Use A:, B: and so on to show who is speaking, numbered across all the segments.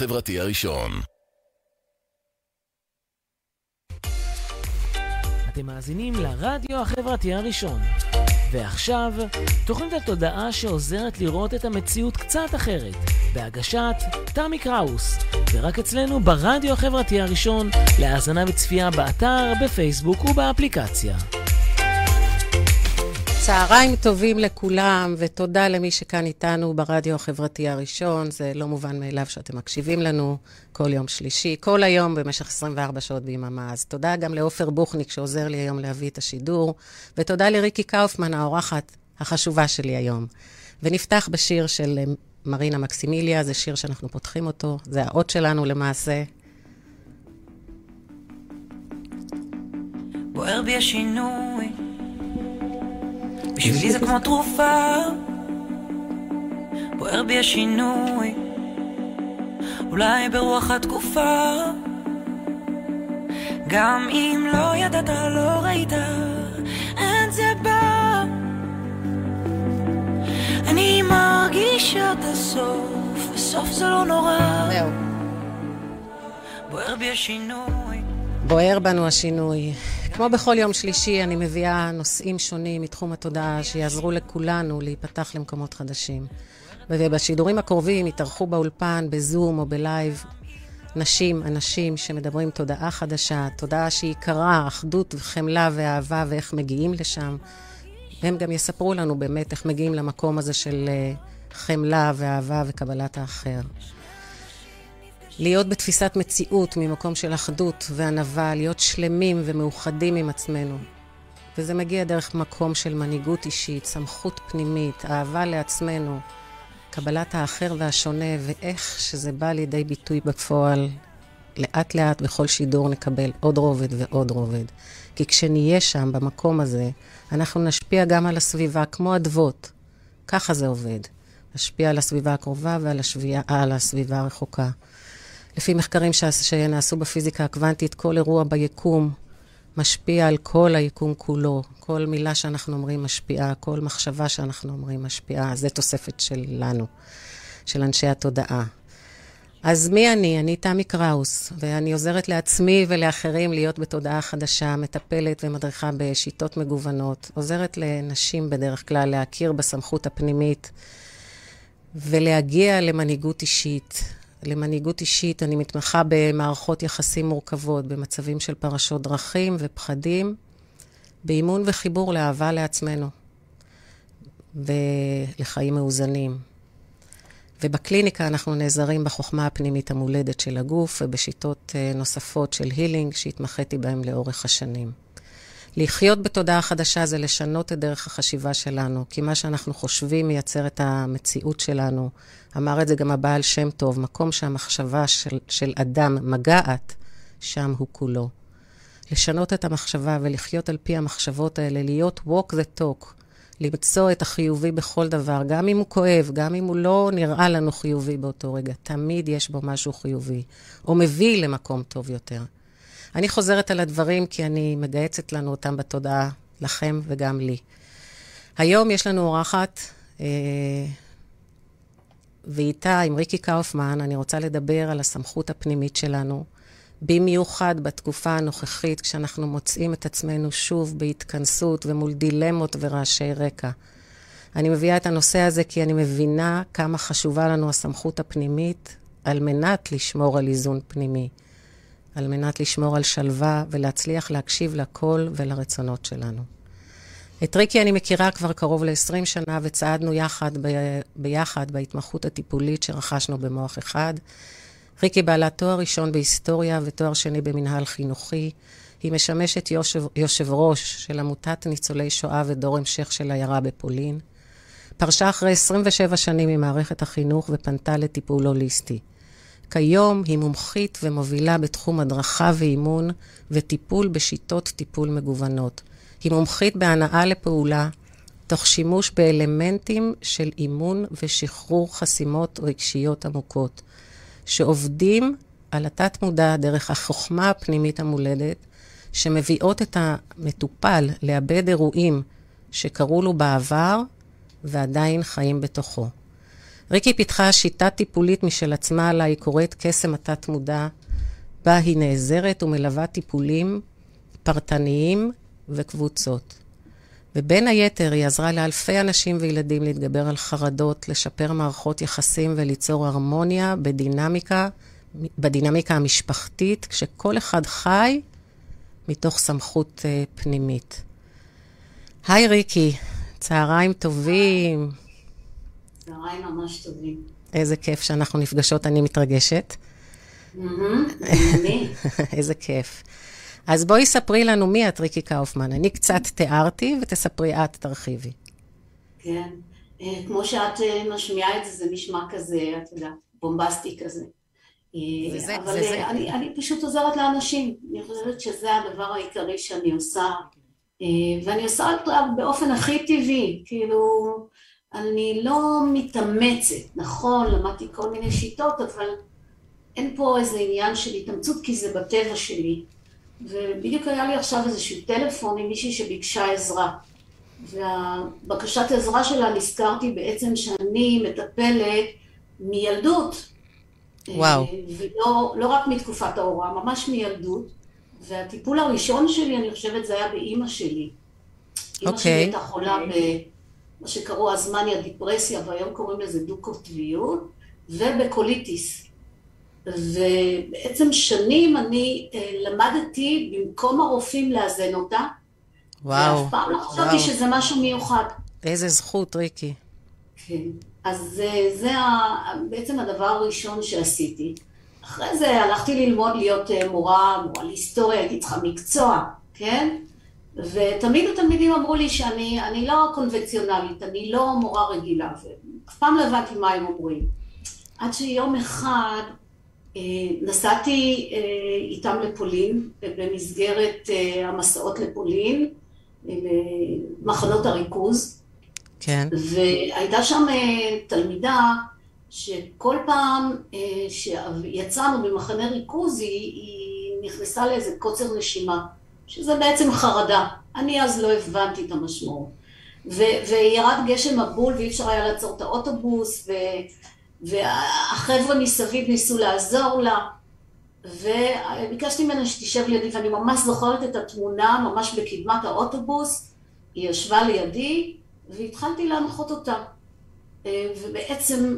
A: החברתי הראשון.
B: אתם מאזינים לרדיו החברתי הראשון. ועכשיו, תוכנית התודעה שעוזרת לראות את המציאות קצת אחרת, בהגשת תמי קראוס, ורק אצלנו ברדיו החברתי הראשון, להאזנה וצפייה באתר, בפייסבוק ובאפליקציה.
C: צהריים טובים לכולם, ותודה למי שכאן איתנו ברדיו החברתי הראשון. זה לא מובן מאליו שאתם מקשיבים לנו כל יום שלישי, כל היום במשך 24 שעות ביממה. אז תודה גם לעופר בוכניק שעוזר לי היום להביא את השידור, ותודה לריקי קאופמן, האורחת החשובה שלי היום. ונפתח בשיר של אה, מרינה מקסימיליה, זה שיר שאנחנו פותחים אותו, זה האות שלנו למעשה.
D: בוער בי השינוי בשבילי זה כמו תרופה, בוער בי השינוי, אולי ברוח התקופה. גם אם לא ידעת, לא ראית, אין זה בא. אני מרגישה את הסוף, וסוף זה לא נורא.
C: זהו.
D: בוער בי השינוי.
C: בוער בנו השינוי. כמו בכל יום שלישי, אני מביאה נושאים שונים מתחום התודעה שיעזרו לכולנו להיפתח למקומות חדשים. ובשידורים הקרובים יתארחו באולפן, בזום או בלייב, נשים, אנשים שמדברים תודעה חדשה, תודעה שהיא קרה, אחדות וחמלה ואהבה ואיך מגיעים לשם. הם גם יספרו לנו באמת איך מגיעים למקום הזה של אה, חמלה ואהבה וקבלת האחר. להיות בתפיסת מציאות ממקום של אחדות וענווה, להיות שלמים ומאוחדים עם עצמנו. וזה מגיע דרך מקום של מנהיגות אישית, סמכות פנימית, אהבה לעצמנו, קבלת האחר והשונה, ואיך שזה בא לידי ביטוי בפועל. לאט לאט בכל שידור נקבל עוד רובד ועוד רובד. כי כשנהיה שם, במקום הזה, אנחנו נשפיע גם על הסביבה, כמו אדוות. ככה זה עובד. נשפיע על הסביבה הקרובה ועל השביע, הסביבה הרחוקה. לפי מחקרים ש... שנעשו בפיזיקה הקוונטית, כל אירוע ביקום משפיע על כל היקום כולו. כל מילה שאנחנו אומרים משפיעה, כל מחשבה שאנחנו אומרים משפיעה. זו תוספת שלנו, של אנשי התודעה. אז מי אני? אני תמי קראוס, ואני עוזרת לעצמי ולאחרים להיות בתודעה חדשה, מטפלת ומדריכה בשיטות מגוונות. עוזרת לנשים בדרך כלל להכיר בסמכות הפנימית ולהגיע למנהיגות אישית, למנהיגות אישית, אני מתמחה במערכות יחסים מורכבות, במצבים של פרשות דרכים ופחדים, באימון וחיבור לאהבה לעצמנו ולחיים מאוזנים. ובקליניקה אנחנו נעזרים בחוכמה הפנימית המולדת של הגוף ובשיטות אה, נוספות של הילינג שהתמחיתי בהן לאורך השנים. לחיות בתודעה חדשה זה לשנות את דרך החשיבה שלנו, כי מה שאנחנו חושבים מייצר את המציאות שלנו. אמר את זה גם הבעל שם טוב, מקום שהמחשבה של, של אדם מגעת, שם הוא כולו. לשנות את המחשבה ולחיות על פי המחשבות האלה, להיות walk the talk, למצוא את החיובי בכל דבר, גם אם הוא כואב, גם אם הוא לא נראה לנו חיובי באותו רגע, תמיד יש בו משהו חיובי, או מביא למקום טוב יותר. אני חוזרת על הדברים כי אני מגהצת לנו אותם בתודעה, לכם וגם לי. היום יש לנו אורחת, אה, ואיתה, עם ריקי קאופמן, אני רוצה לדבר על הסמכות הפנימית שלנו, במיוחד בתקופה הנוכחית, כשאנחנו מוצאים את עצמנו שוב בהתכנסות ומול דילמות ורעשי רקע. אני מביאה את הנושא הזה כי אני מבינה כמה חשובה לנו הסמכות הפנימית על מנת לשמור על איזון פנימי. על מנת לשמור על שלווה ולהצליח להקשיב לקול ולרצונות שלנו. את ריקי אני מכירה כבר קרוב ל-20 שנה, וצעדנו יחד, ב- ביחד בהתמחות הטיפולית שרכשנו במוח אחד. ריקי בעלת תואר ראשון בהיסטוריה ותואר שני במנהל חינוכי. היא משמשת יושב, יושב ראש של עמותת ניצולי שואה ודור המשך של עיירה בפולין. פרשה אחרי 27 שנים ממערכת החינוך ופנתה לטיפול הוליסטי. כיום היא מומחית ומובילה בתחום הדרכה ואימון וטיפול בשיטות טיפול מגוונות. היא מומחית בהנאה לפעולה, תוך שימוש באלמנטים של אימון ושחרור חסימות רגשיות עמוקות, שעובדים על התת-מודע דרך החוכמה הפנימית המולדת, שמביאות את המטופל לאבד אירועים שקרו לו בעבר ועדיין חיים בתוכו. ריקי פיתחה שיטה טיפולית משל עצמה, לה היא קוראת קסם התת-מודע, בה היא נעזרת ומלווה טיפולים פרטניים וקבוצות. ובין היתר היא עזרה לאלפי אנשים וילדים להתגבר על חרדות, לשפר מערכות יחסים וליצור הרמוניה בדינמיקה, בדינמיקה המשפחתית, כשכל אחד חי מתוך סמכות uh, פנימית. היי ריקי, צהריים טובים.
A: צהריים ממש טובים.
C: איזה כיף שאנחנו נפגשות, אני מתרגשת. איזה כיף. אז בואי ספרי לנו מי את, ריקי קאופמן. אני קצת תיארתי, ותספרי את, תרחיבי.
A: כן. אה, כמו שאת אה, משמיעה את זה, זה נשמע כזה, את יודעת, בומבסטי כזה. אה, וזה, אבל וזה... אני, אני פשוט עוזרת לאנשים. אני חושבת שזה הדבר העיקרי שאני עושה. ואני עושה אותו באופן הכי טבעי. כאילו, אני לא מתאמצת. נכון, למדתי כל מיני שיטות, אבל אין פה איזה עניין של התאמצות, כי זה בטבע שלי. ובדיוק היה לי עכשיו איזשהו טלפון עם מישהי שביקשה עזרה. והבקשת עזרה שלה נזכרתי בעצם שאני מטפלת מילדות.
C: וואו.
A: ולא לא רק מתקופת ההוראה, ממש מילדות. והטיפול הראשון שלי, אני חושבת, זה היה באימא שלי. אימא okay. שלי אוקיי. הייתה חולה במה שקראו אז מניה דיפרסיה, והיום קוראים לזה דו-קוטביות, ובקוליטיס. ובעצם שנים אני אה, למדתי במקום הרופאים לאזן אותה.
C: וואו.
A: ואף פעם לא חשבתי שזה משהו מיוחד.
C: איזה זכות, ריקי.
A: כן. אז זה, זה בעצם הדבר הראשון שעשיתי. אחרי זה הלכתי ללמוד להיות אה, מורה, מורה להיסטוריה, הייתי צריכה מקצוע, כן? ותמיד התלמידים אמרו לי שאני לא קונבנציונלית, אני לא מורה רגילה, ואף פעם לא הבנתי מה הם אומרים. עד שיום אחד אה, נסעתי אה, איתם לפולין, במסגרת אה, המסעות לפולין, למחנות הריכוז.
C: כן.
A: והייתה שם תלמידה שכל פעם שיצאנו במחנה ריכוז היא, היא נכנסה לאיזה קוצר נשימה, שזה בעצם חרדה. אני אז לא הבנתי את המשמעות. וירד גשם מבול ואי אפשר היה לעצור את האוטובוס, ו... והחבר'ה מסביב ניסו לעזור לה, וביקשתי ממנה שתשב לידי, ואני ממש זוכרת את התמונה, ממש בקדמת האוטובוס, היא ישבה לידי, והתחלתי להנחות אותה. ובעצם,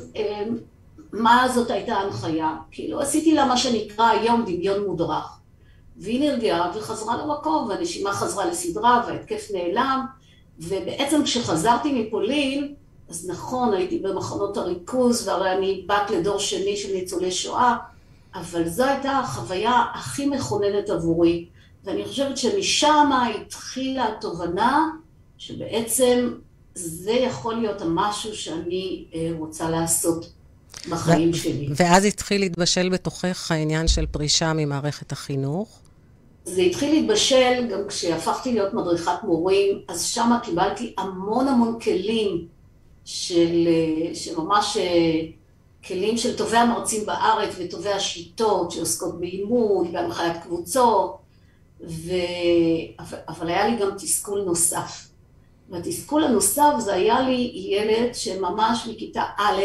A: מה זאת הייתה ההנחיה? כאילו, עשיתי לה מה שנקרא היום דמיון מודרך. והיא נרגעה וחזרה למקום, והנשימה חזרה לסדרה, וההתקף נעלם, ובעצם כשחזרתי מפולין, אז נכון, הייתי במחנות הריכוז, והרי אני בת לדור שני של ניצולי שואה, אבל זו הייתה החוויה הכי מכוננת עבורי. ואני חושבת שמשם התחילה התובנה שבעצם זה יכול להיות המשהו שאני אה, רוצה לעשות בחיים שלי.
C: ואז התחיל להתבשל בתוכך העניין של פרישה ממערכת החינוך?
A: זה התחיל להתבשל גם כשהפכתי להיות מדריכת מורים, אז שם קיבלתי המון המון כלים של, שממש אה, כלים של טובי המרצים בארץ וטובי השיטות שעוסקות באימון, בהנחיית קבוצות, ו... אבל היה לי גם תסכול נוסף. והתסכול הנוסף זה היה לי ילד שממש מכיתה א'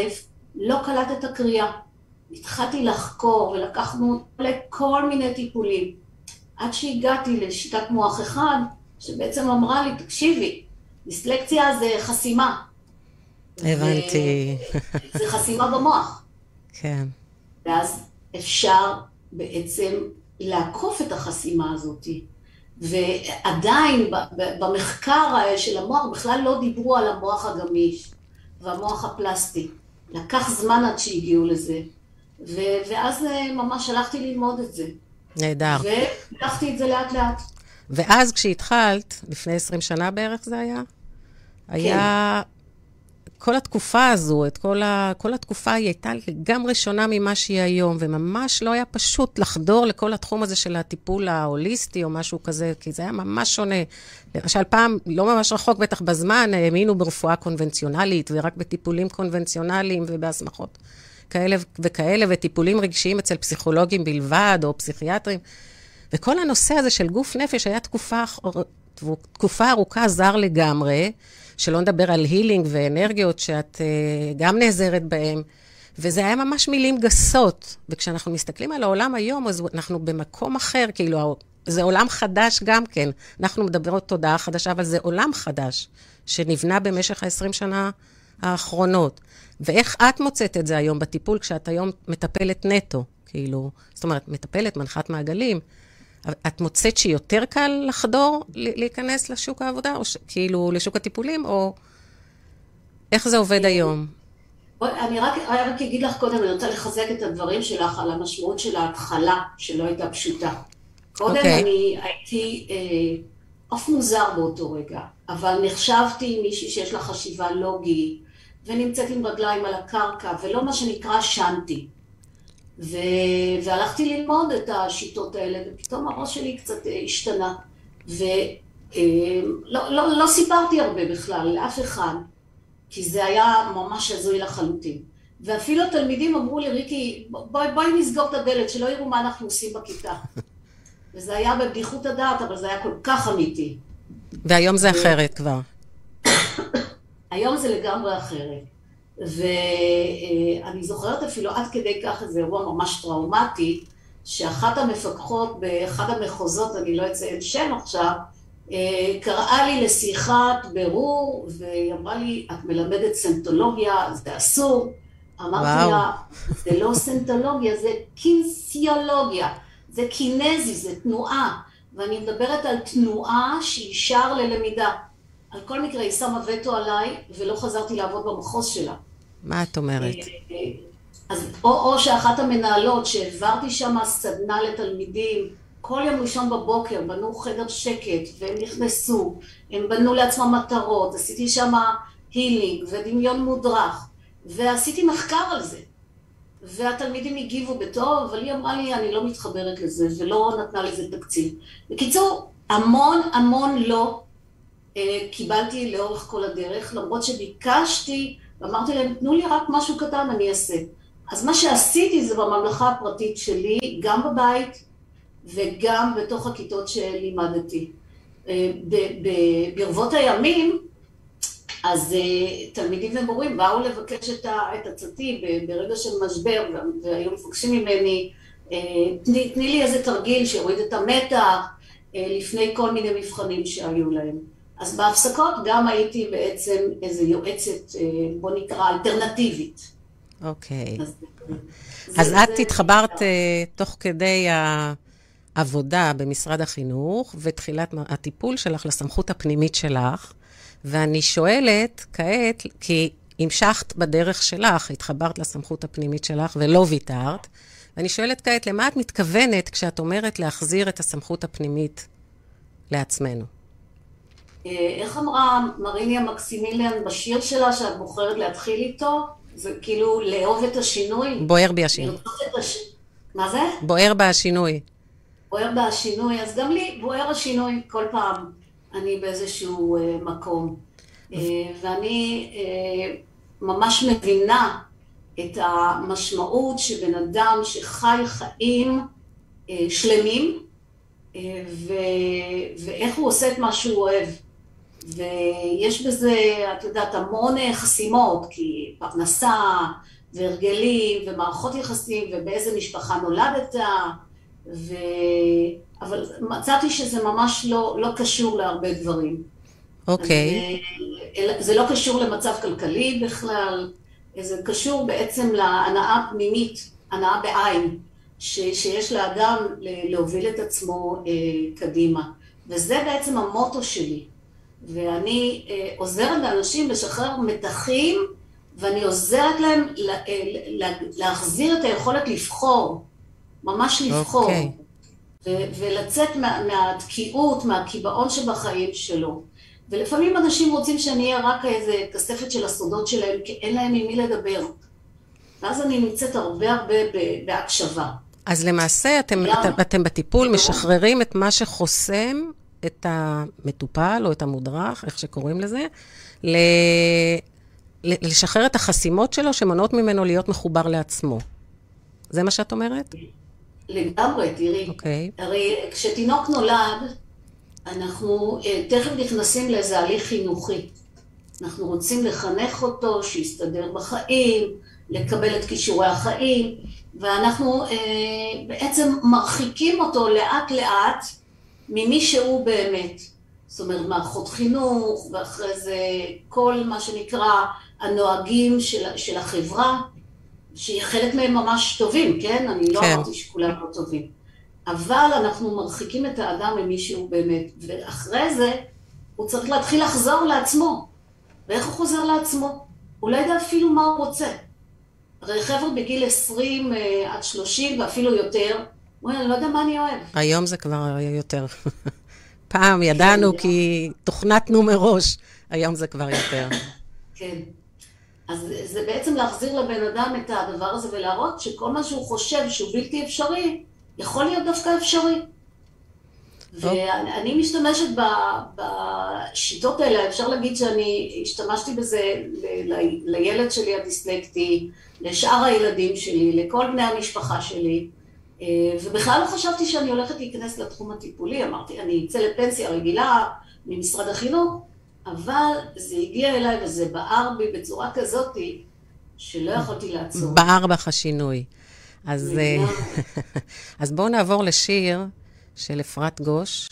A: לא קלט את הקריאה. התחלתי לחקור ולקחנו לכל מיני טיפולים. עד שהגעתי לשיטת מוח אחד, שבעצם אמרה לי, תקשיבי, דיסלקציה זה חסימה.
C: הבנתי.
A: זה חסימה במוח.
C: כן.
A: ואז אפשר בעצם לעקוף את החסימה הזאת. ועדיין במחקר של המוח בכלל לא דיברו על המוח הגמיש והמוח הפלסטי. לקח זמן עד שהגיעו לזה. ואז אה, ממש הלכתי ללמוד את זה.
C: נהדר.
A: ולקחתי את זה לאט לאט.
C: ואז כשהתחלת, לפני 20 שנה בערך זה היה? כן. היה כל התקופה הזו, את כל, ה, כל התקופה היא הייתה לגמרי שונה ממה שהיא היום, וממש לא היה פשוט לחדור לכל התחום הזה של הטיפול ההוליסטי או משהו כזה, כי זה היה ממש שונה. למשל, פעם, לא ממש רחוק בטח בזמן, האמינו ברפואה קונבנציונלית, ורק בטיפולים קונבנציונליים ובהסמכות כאלה וכאלה, וטיפולים רגשיים אצל פסיכולוגים בלבד, או פסיכיאטרים. וכל הנושא הזה של גוף נפש היה תקופה, תקופה ארוכה זר לגמרי. שלא נדבר על הילינג ואנרגיות שאת uh, גם נעזרת בהן. וזה היה ממש מילים גסות. וכשאנחנו מסתכלים על העולם היום, אז אנחנו במקום אחר, כאילו, זה עולם חדש גם כן. אנחנו מדברות תודעה חדשה, אבל זה עולם חדש, שנבנה במשך ה-20 שנה האחרונות. ואיך את מוצאת את זה היום בטיפול, כשאת היום מטפלת נטו? כאילו, זאת אומרת, מטפלת, מנחת מעגלים. את מוצאת שיותר קל לחדור, להיכנס לשוק העבודה, או ש, כאילו לשוק הטיפולים, או איך זה עובד היום?
A: בוא, אני רק, רק אגיד לך קודם, אני רוצה לחזק את הדברים שלך על המשמעות של ההתחלה, שלא הייתה פשוטה. קודם okay. אוקיי. אני הייתי אה, אף מוזר באותו רגע, אבל נחשבתי מישהי שיש לה חשיבה לוגית, ונמצאת עם רגליים על הקרקע, ולא מה שנקרא שנתי. ו... והלכתי ללמוד את השיטות האלה, ופתאום הראש שלי קצת אה, השתנה. ולא אה, לא, לא, סיפרתי הרבה בכלל לאף אחד, כי זה היה ממש הזוי לחלוטין. ואפילו התלמידים אמרו לי, ריקי, בואי, בואי נסגור את הדלת, שלא יראו מה אנחנו עושים בכיתה. וזה היה בבדיחות הדעת, אבל זה היה כל כך אמיתי.
C: והיום זה אחרת כבר.
A: היום זה לגמרי אחרת. ואני זוכרת אפילו עד כדי כך איזה אירוע ממש טראומטי, שאחת המפקחות באחד המחוזות, אני לא אציין שם עכשיו, אה, קראה לי לשיחת בירור, והיא אמרה לי, את מלמדת סנטולוגיה, זה אסור. אמרתי לה, זה לא סנטולוגיה, זה קינסיולוגיה, זה קינזי, זה תנועה, ואני מדברת על תנועה שהיא שער ללמידה. על כל מקרה היא שמה וטו עליי, ולא חזרתי לעבוד במחוז שלה.
C: מה את אומרת? אה, אה,
A: אז או, או שאחת המנהלות שהעברתי שם סדנה לתלמידים, כל יום ראשון בבוקר בנו חדר שקט והם נכנסו, הם בנו לעצמם מטרות, עשיתי שם הילינג ודמיון מודרך ועשיתי מחקר על זה והתלמידים הגיבו בטוב, אבל היא אמרה לי אני לא מתחברת לזה ולא נתנה לזה תקציב. בקיצור, המון המון לא קיבלתי לאורך כל הדרך, למרות שביקשתי ואמרתי להם, תנו לי רק משהו קטן, אני אעשה. אז מה שעשיתי זה בממלכה הפרטית שלי, גם בבית וגם בתוך הכיתות שלימדתי. אה, ברבות הימים, אז אה, תלמידים ומורים באו לבקש את עצתי ברגע של משבר, והיו מבקשים ממני, אה, תני, תני לי איזה תרגיל שיוריד את המתח לפני כל מיני מבחנים שהיו להם. אז בהפסקות גם הייתי בעצם איזו יועצת, אה, בוא נקרא, אלטרנטיבית.
C: אוקיי. אז, אז זה, את זה התחברת. אה, תוך כדי העבודה במשרד החינוך ותחילת הטיפול שלך לסמכות הפנימית שלך, ואני שואלת כעת, כי המשכת בדרך שלך, התחברת לסמכות הפנימית שלך ולא ויתרת, ואני שואלת כעת, למה את מתכוונת כשאת אומרת להחזיר את הסמכות הפנימית לעצמנו?
A: אה, איך אמרה מריניה מקסימיליאן בשיר שלה, שאת בוחרת להתחיל איתו? זה כאילו לאהוב את השינוי?
C: בוער בי השינוי.
A: הש... מה זה?
C: בוער בה השינוי.
A: בוער בה השינוי, אז גם לי בוער השינוי כל פעם. אני באיזשהו uh, מקום. Uh, ואני uh, ממש מבינה את המשמעות שבן אדם שחי חיים uh, שלמים, uh, ו... ואיך הוא עושה את מה שהוא אוהב. ויש בזה, את יודעת, המון אה, חסימות, כי פרנסה והרגלים ומערכות יחסים ובאיזה משפחה נולדת, ו... אבל מצאתי שזה ממש לא, לא קשור להרבה דברים.
C: אוקיי.
A: Okay. אה, זה לא קשור למצב כלכלי בכלל, זה קשור בעצם להנאה פנימית, הנאה בעין, ש, שיש לאדם להוביל את עצמו אה, קדימה. וזה בעצם המוטו שלי. ואני אה, עוזרת לאנשים לשחרר מתחים, ואני עוזרת להם לה, אה, לה, להחזיר את היכולת לבחור, ממש לבחור. Okay. אוקיי. ו- ולצאת מה, מהתקיעות, מהקיבעון שבחיים שלו. ולפעמים אנשים רוצים שאני אהיה רק איזה כספת של הסודות שלהם, כי אין להם עם מי לדבר. ואז אני נמצאת הרבה הרבה בהקשבה.
C: אז למעשה אתם, אתם, אתם בטיפול משחררים את מה שחוסם את המטופל או את המודרך, איך שקוראים לזה, ל... לשחרר את החסימות שלו שמונעות ממנו להיות מחובר לעצמו. זה מה שאת אומרת?
A: לגמרי, תראי. אוקיי. Okay. הרי כשתינוק נולד, אנחנו uh, תכף נכנסים לאיזה הליך חינוכי. אנחנו רוצים לחנך אותו, שיסתדר בחיים, לקבל את כישורי החיים, ואנחנו אה, בעצם מרחיקים אותו לאט לאט ממי שהוא באמת. זאת אומרת, מערכות חינוך, ואחרי זה כל מה שנקרא הנוהגים של, של החברה, שחלק מהם ממש טובים, כן? אני לא
C: כן.
A: אמרתי שכולם לא טובים. אבל אנחנו מרחיקים את האדם ממי שהוא באמת, ואחרי זה הוא צריך להתחיל לחזור לעצמו. ואיך הוא חוזר לעצמו? הוא לא יודע אפילו מה הוא רוצה. הרי חבר'ה בגיל 20 אה, עד 30 ואפילו יותר, אני לא יודע מה אני אוהב.
C: היום זה כבר יותר. פעם ידענו. כי תוכנתנו מראש, היום זה כבר יותר.
A: כן. אז זה בעצם להחזיר לבן אדם את הדבר הזה ולהראות שכל מה שהוא חושב שהוא בלתי אפשרי, יכול להיות דווקא אפשרי. ואני משתמשת בשיטות האלה, אפשר להגיד שאני השתמשתי בזה לילד שלי הדיסלקטי, לשאר הילדים שלי, לכל בני המשפחה שלי, ובכלל לא חשבתי שאני הולכת להיכנס לתחום הטיפולי, אמרתי, אני אצא לפנסיה רגילה ממשרד החינוך, אבל זה הגיע אליי וזה בער בי בצורה כזאת שלא יכולתי לעצור.
C: בער בך השינוי. אז, אה. אז בואו נעבור לשיר של אפרת גוש,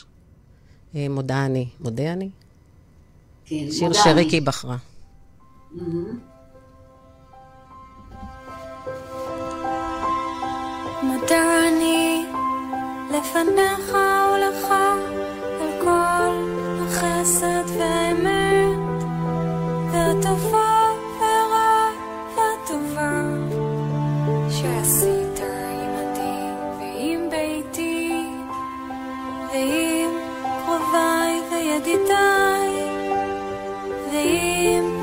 C: אה, מודה אני. מודה אני?
A: כן,
C: שיר
A: מודה
C: שריקי
A: אני.
C: בחרה.
A: מהמם.
D: מודה אני לפניך ולך על כל החסד והאמת והטובה והרע והטובה שעשית עימדי ועם ביתי ועם קרוביי וידידיי ועם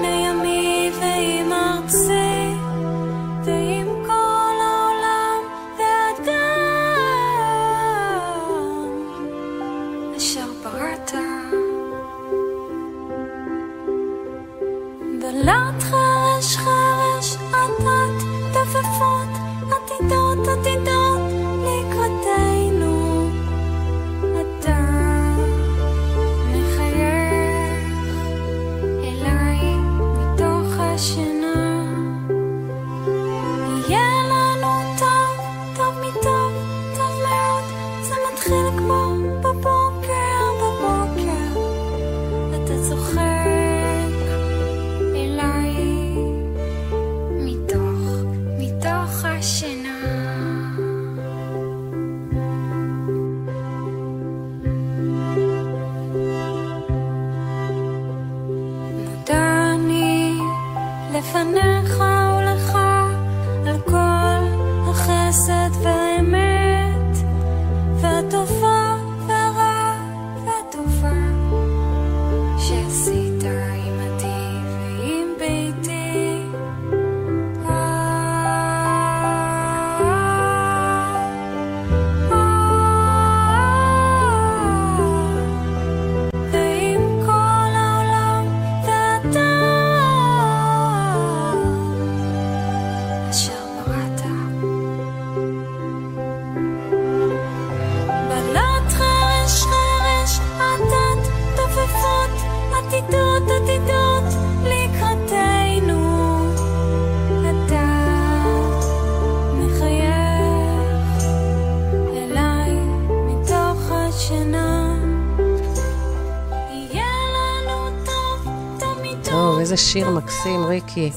C: איזה שיר מקסים, ריקי.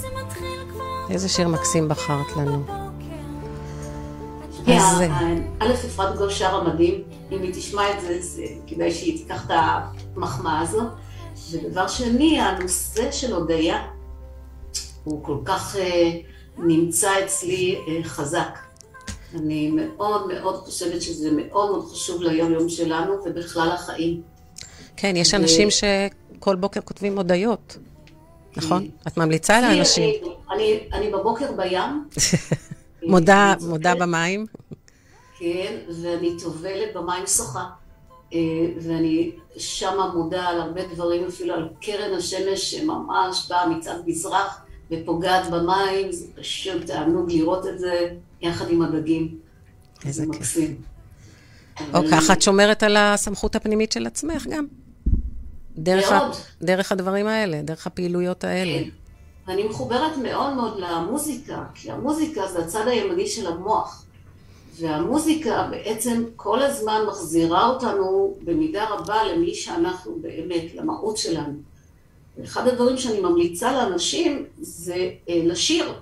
C: איזה שיר מקסים בחרת לנו. אז,
A: א', אפרת גוש שרה מדהים, אם היא תשמע את זה, זה כדאי שהיא תיקח את המחמאה הזו. ודבר שני, הנושא של הודיה, הוא כל כך אה, נמצא אצלי אה, חזק. אני מאוד מאוד חושבת שזה מאוד מאוד חשוב ליום יום שלנו ובכלל החיים.
C: כן, יש
A: ו-
C: אנשים שכל בוקר כותבים הודיות, נכון? את ממליצה לאנשים.
A: אני, אני בבוקר בים.
C: מודה, מודה. במים.
A: כן, ואני טובלת במים שוחה. אה, ואני שמה מודה על הרבה דברים, אפילו על קרן השמש שממש באה מצד מזרח ופוגעת במים, זה פשוט תענוג לראות את זה יחד עם הדגים.
C: איזה
A: זה
C: כיף. או
A: אבל-
C: ככה את שומרת על הסמכות הפנימית של עצמך גם. דרך, ה. דרך הדברים האלה, דרך הפעילויות האלה.
A: כן. ואני מחוברת מאוד מאוד למוזיקה, כי המוזיקה זה הצד הימני של המוח. והמוזיקה בעצם כל הזמן מחזירה אותנו במידה רבה למי שאנחנו באמת, למהות שלנו. ואחד הדברים שאני ממליצה לאנשים זה אה, לשיר,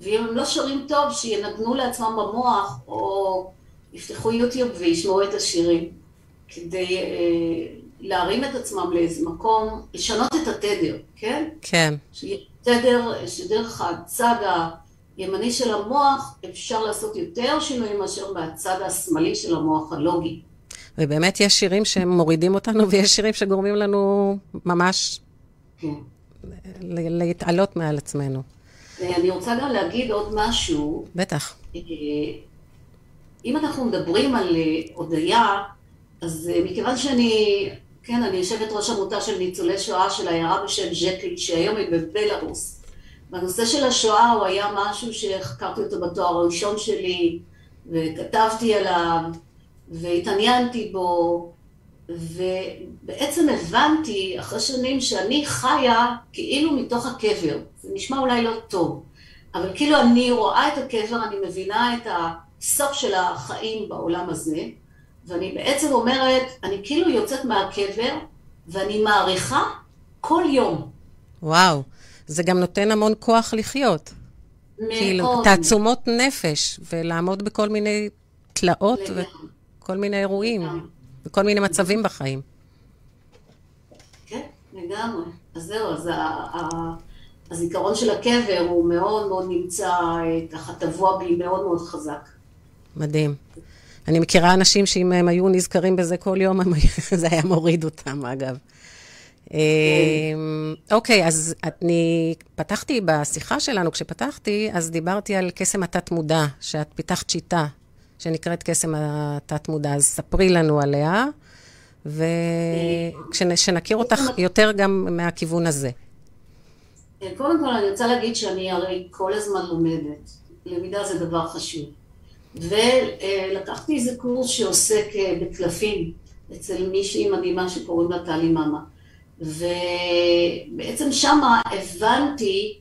A: ואם הם לא שרים טוב, שינגנו לעצמם במוח, או יפתחו יוטיוב וישמעו את השירים, כדי אה, להרים את עצמם לאיזה מקום, לשנות את התדר, כן?
C: כן.
A: תדר, שדרך הצד הימני של המוח אפשר לעשות יותר שינויים מאשר מהצד השמאלי של המוח הלוגי.
C: ובאמת יש שירים שמורידים אותנו, ויש שירים שגורמים לנו ממש
A: כן.
C: להתעלות מעל עצמנו.
A: ואני רוצה גם להגיד עוד משהו.
C: בטח.
A: אה, אם אנחנו מדברים על אה, הודיה, אז אה, מכיוון שאני, כן, אני יושבת ראש עמותה של ניצולי שואה של עיירה בשם ז'קי, שהיום היא בבלארוס. והנושא של השואה הוא היה משהו שחקרתי אותו בתואר הראשון שלי, וכתבתי עליו, והתעניינתי בו, ובעצם הבנתי אחרי שנים שאני חיה כאילו מתוך הקבר. זה נשמע אולי לא טוב, אבל כאילו אני רואה את הקבר, אני מבינה את הסוף של החיים בעולם הזה, ואני בעצם אומרת, אני כאילו יוצאת מהקבר, ואני מעריכה כל יום.
C: וואו. זה גם נותן המון כוח לחיות. כאילו,
A: מאוד.
C: תעצומות נפש, ולעמוד בכל מיני תלאות
A: לגמרי.
C: וכל מיני אירועים,
A: לגמרי.
C: וכל מיני מצבים בחיים.
A: כן, לגמרי. אז זהו, אז הזיכרון של הקבר הוא מאוד מאוד נמצא, אה, ככה טבוע בי מאוד מאוד חזק.
C: מדהים. אני מכירה אנשים שאם הם היו נזכרים בזה כל יום, זה היה מוריד אותם, אגב. אמ, אוקיי, אז אני פתחתי בשיחה שלנו, כשפתחתי, אז דיברתי על קסם התת-מודע, שאת פיתחת שיטה שנקראת קסם התת-מודע, אז ספרי לנו עליה, וכשנכיר אותך יותר גם מהכיוון הזה.
A: קודם כל אני רוצה להגיד שאני הרי כל הזמן לומדת. למידה זה דבר חשוב. ולקחתי איזה קורס שעוסק אה, בקלפים אצל מישהי מדהימה שקוראים לה טלי מאמה. ובעצם שמה הבנתי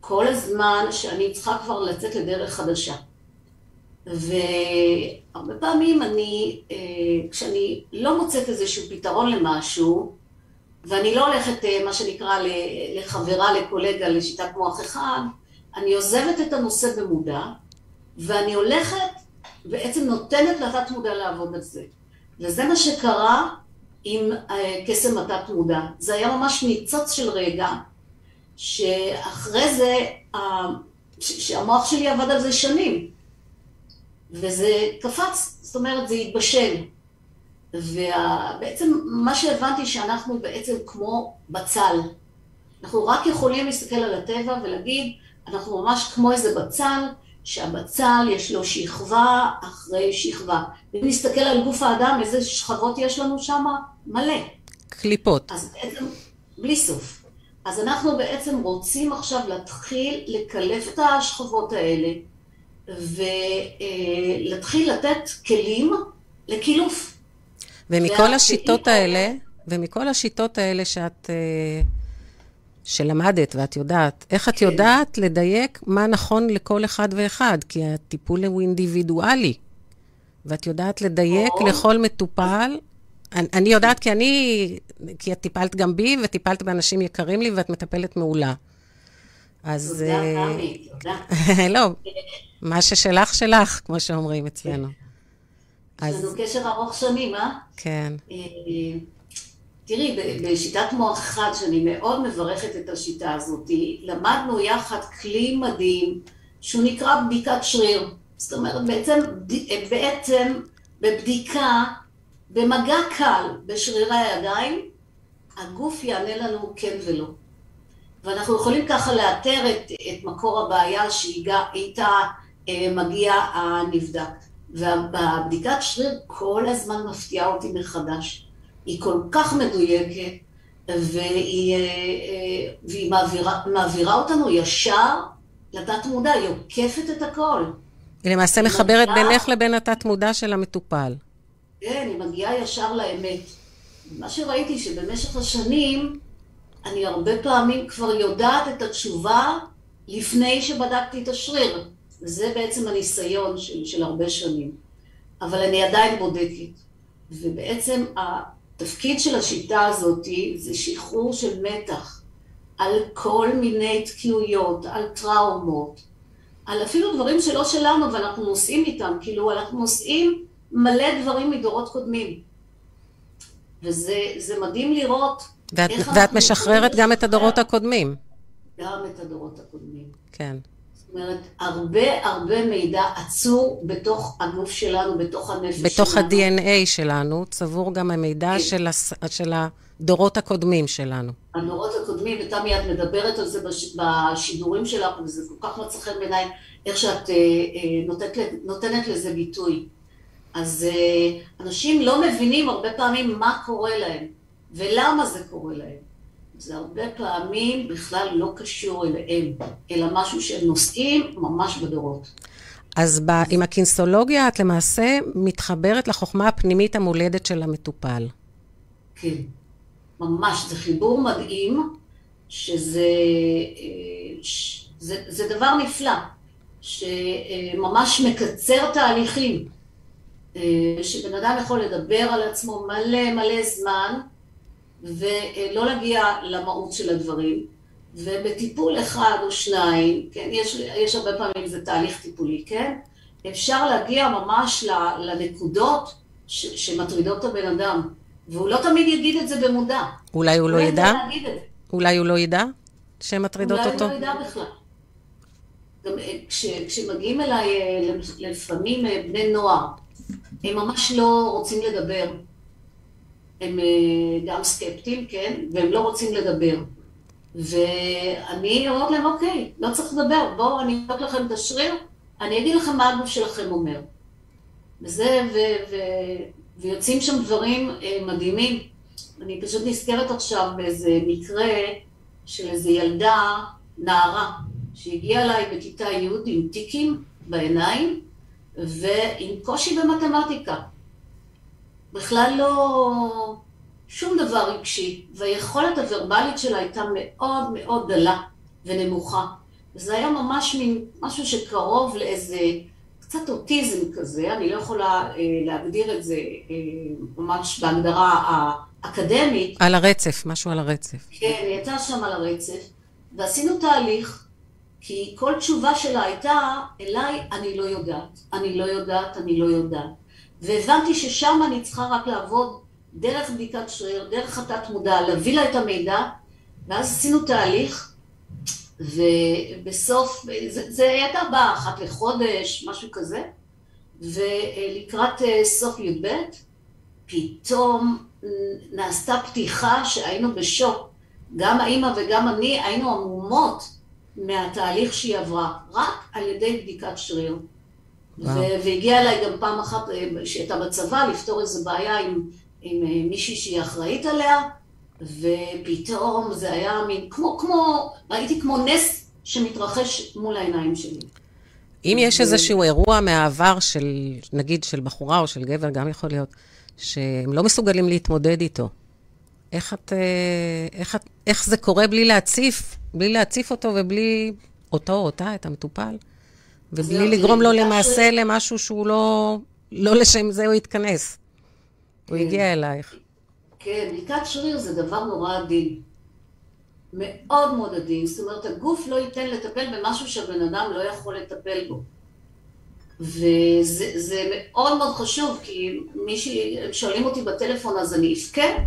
A: כל הזמן שאני צריכה כבר לצאת לדרך חדשה. והרבה פעמים אני, אה, כשאני לא מוצאת איזשהו פתרון למשהו, ואני לא הולכת, אה, מה שנקרא, לחברה, לקולגה, לשיטת מוח אחד, אני עוזבת את הנושא במודע, ואני הולכת, בעצם נותנת לתת מודע לעבוד על זה. וזה מה שקרה עם אה, קסם התת מודע. זה היה ממש ניצוץ של רגע, שאחרי זה, שהמוח שלי עבד על זה שנים. וזה קפץ, זאת אומרת, זה התבשל. ובעצם מה שהבנתי שאנחנו בעצם כמו בצל. אנחנו רק יכולים להסתכל על הטבע ולהגיד, אנחנו ממש כמו איזה בצל, שהבצל יש לו שכבה אחרי שכבה. אם נסתכל על גוף האדם, איזה שכבות יש לנו שם? מלא.
C: קליפות.
A: אז בעצם, בלי סוף. אז אנחנו בעצם רוצים עכשיו להתחיל לקלף את השכבות האלה, ולהתחיל לתת כלים לקילוף.
C: ומכל השיטות
A: האלה-
C: האלה, ומכל השיטות האלה שאת, אה, שלמדת ואת יודעת, איך את
A: כן.
C: יודעת לדייק מה נכון לכל אחד ואחד? כי הטיפול הוא אינדיבידואלי, ואת יודעת לדייק
A: או.
C: לכל מטופל. אני, אני יודעת כי אני, כי את טיפלת גם בי וטיפלת באנשים יקרים לי ואת מטפלת מעולה. אז...
A: תודה,
C: אה,
A: תמי, תודה.
C: לא, מה ששלך, שלך, כמו שאומרים אצלנו.
A: יש לנו קשר ארוך שנים, אה?
C: כן,
A: אה, תראי, בשיטת מוח אחד, שאני מאוד מברכת את השיטה הזאת, למדנו יחד כלי מדהים, שהוא נקרא בדיקת שריר. זאת אומרת, בעצם, בעצם בבדיקה, במגע קל בשרירי הידיים, הגוף יענה לנו כן ולא. ואנחנו יכולים ככה לאתר את, את מקור הבעיה שאיתה אה, מגיע הנבדק. והבדיקת שריר כל הזמן מפתיעה אותי מחדש. היא כל כך מדויקת, והיא, אה, אה, והיא מעבירה, מעבירה אותנו ישר לתת מודע, היא עוקפת את הכל.
C: היא למעשה
A: היא
C: מחברת
A: מגיעה-
C: בינך לבין התת-מודע של המטופל.
A: כן, היא מגיעה ישר לאמת. מה שראיתי שבמשך השנים, אני הרבה פעמים כבר יודעת את התשובה לפני שבדקתי את השריר. וזה בעצם הניסיון של, של הרבה שנים. אבל אני עדיין בודקת. ובעצם התפקיד של השיטה הזאת זה שחרור של מתח על כל מיני תקיעויות, על טראומות, על אפילו דברים שלא שלנו ואנחנו נוסעים איתם, כאילו אנחנו נוסעים מלא דברים מדורות קודמים. וזה מדהים לראות
C: ואת, איך. ואת משחררת גם את הדורות הקודמים.
A: גם את הדורות הקודמים.
C: כן.
A: אומרת, הרבה הרבה מידע עצור בתוך הגוף שלנו, בתוך הנפש שלנו.
C: בתוך ה-DNA שלנו צבור גם המידע כן. של, הס... של הדורות הקודמים שלנו.
A: הדורות הקודמים, ותמי, את מדברת על זה בש... בשידורים שלך, וזה כל כך מצא חן בעיניי, איך שאת אה, אה, נותנת, נותנת לזה ביטוי. אז אה, אנשים לא מבינים הרבה פעמים מה קורה להם, ולמה זה קורה להם. זה הרבה פעמים בכלל לא קשור אליהם, אלא משהו שהם נושאים ממש בדורות.
C: אז ב, עם הקינסולוגיה את למעשה מתחברת לחוכמה הפנימית המולדת של המטופל.
A: כן, ממש, זה חיבור מדהים, שזה אה, זה, זה דבר נפלא, שממש מקצר תהליכים, אה, שבן אדם יכול לדבר על עצמו מלא מלא זמן, ולא להגיע למהות של הדברים. ובטיפול אחד או שניים, כן, יש, יש הרבה פעמים זה תהליך טיפולי, כן? אפשר להגיע ממש לנקודות ש, שמטרידות את הבן אדם, והוא לא תמיד יגיד את זה במודע.
C: אולי הוא לא ידע? אולי הוא לא ידע שהן מטרידות
A: אולי
C: אותו?
A: אולי הוא לא ידע בכלל. גם אה, כש, כשמגיעים אליי אה, לפעמים אה, בני נוער, הם ממש לא רוצים לדבר. הם אה, גם סקפטיים, כן, והם לא רוצים לדבר. ואני אומרת להם, אוקיי, לא צריך לדבר, בואו אני אבדוק לכם את השריר, אני אגיד לכם מה הגוף שלכם אומר. וזה, ו, ו, ויוצאים שם דברים אה, מדהימים. אני פשוט נזכרת עכשיו באיזה מקרה של איזה ילדה, נערה, שהגיעה אליי בכיתה י' עם טיקים בעיניים ועם קושי במתמטיקה. בכלל לא שום דבר רגשי, והיכולת הוורבלית שלה הייתה מאוד מאוד דלה ונמוכה. וזה היה ממש מין משהו שקרוב לאיזה קצת אוטיזם כזה, אני לא יכולה אה, להגדיר את זה אה, ממש בהגדרה האקדמית.
C: על הרצף, משהו על הרצף.
A: כן, היא הייתה שם על הרצף, ועשינו תהליך, כי כל תשובה שלה הייתה, אליי, אני לא יודעת, אני לא יודעת, אני לא יודעת. והבנתי ששם אני צריכה רק לעבוד דרך בדיקת שריר, דרך התת מודע, להביא לה את המידע, ואז עשינו תהליך, ובסוף, זה, זה הייתה באה אחת לחודש, משהו כזה, ולקראת אה, סוף י"ב, פתאום נעשתה פתיחה שהיינו בשוק. גם האימא וגם אני היינו עמומות מהתהליך שהיא עברה, רק על ידי בדיקת שריר. והגיעה אליי גם פעם אחת אה, שהייתה בצבא לפתור איזו בעיה עם, עם אה, מישהי שהיא אחראית עליה, ופתאום זה היה מין, כמו, כמו, ראיתי כמו נס שמתרחש מול העיניים שלי.
C: אם יש איזשהו אירוע מהעבר של, נגיד, של בחורה או של גבר, גם יכול להיות, שהם לא מסוגלים להתמודד איתו, איך, את, אה, איך, את, איך זה קורה בלי להציף, בלי להציף אותו ובלי אותו או אותה, את המטופל? ובלי לגרום לו למעשה ש... למשהו שהוא לא, לא לשם זה הוא יתכנס. כן. הוא הגיע אלייך.
A: כן, בדיקת שריר זה דבר נורא עדין. מאוד מאוד עדין. זאת אומרת, הגוף לא ייתן לטפל במשהו שהבן אדם לא יכול לטפל בו. וזה מאוד מאוד חשוב, כי מי ששואלים אותי בטלפון אז אני אבכה,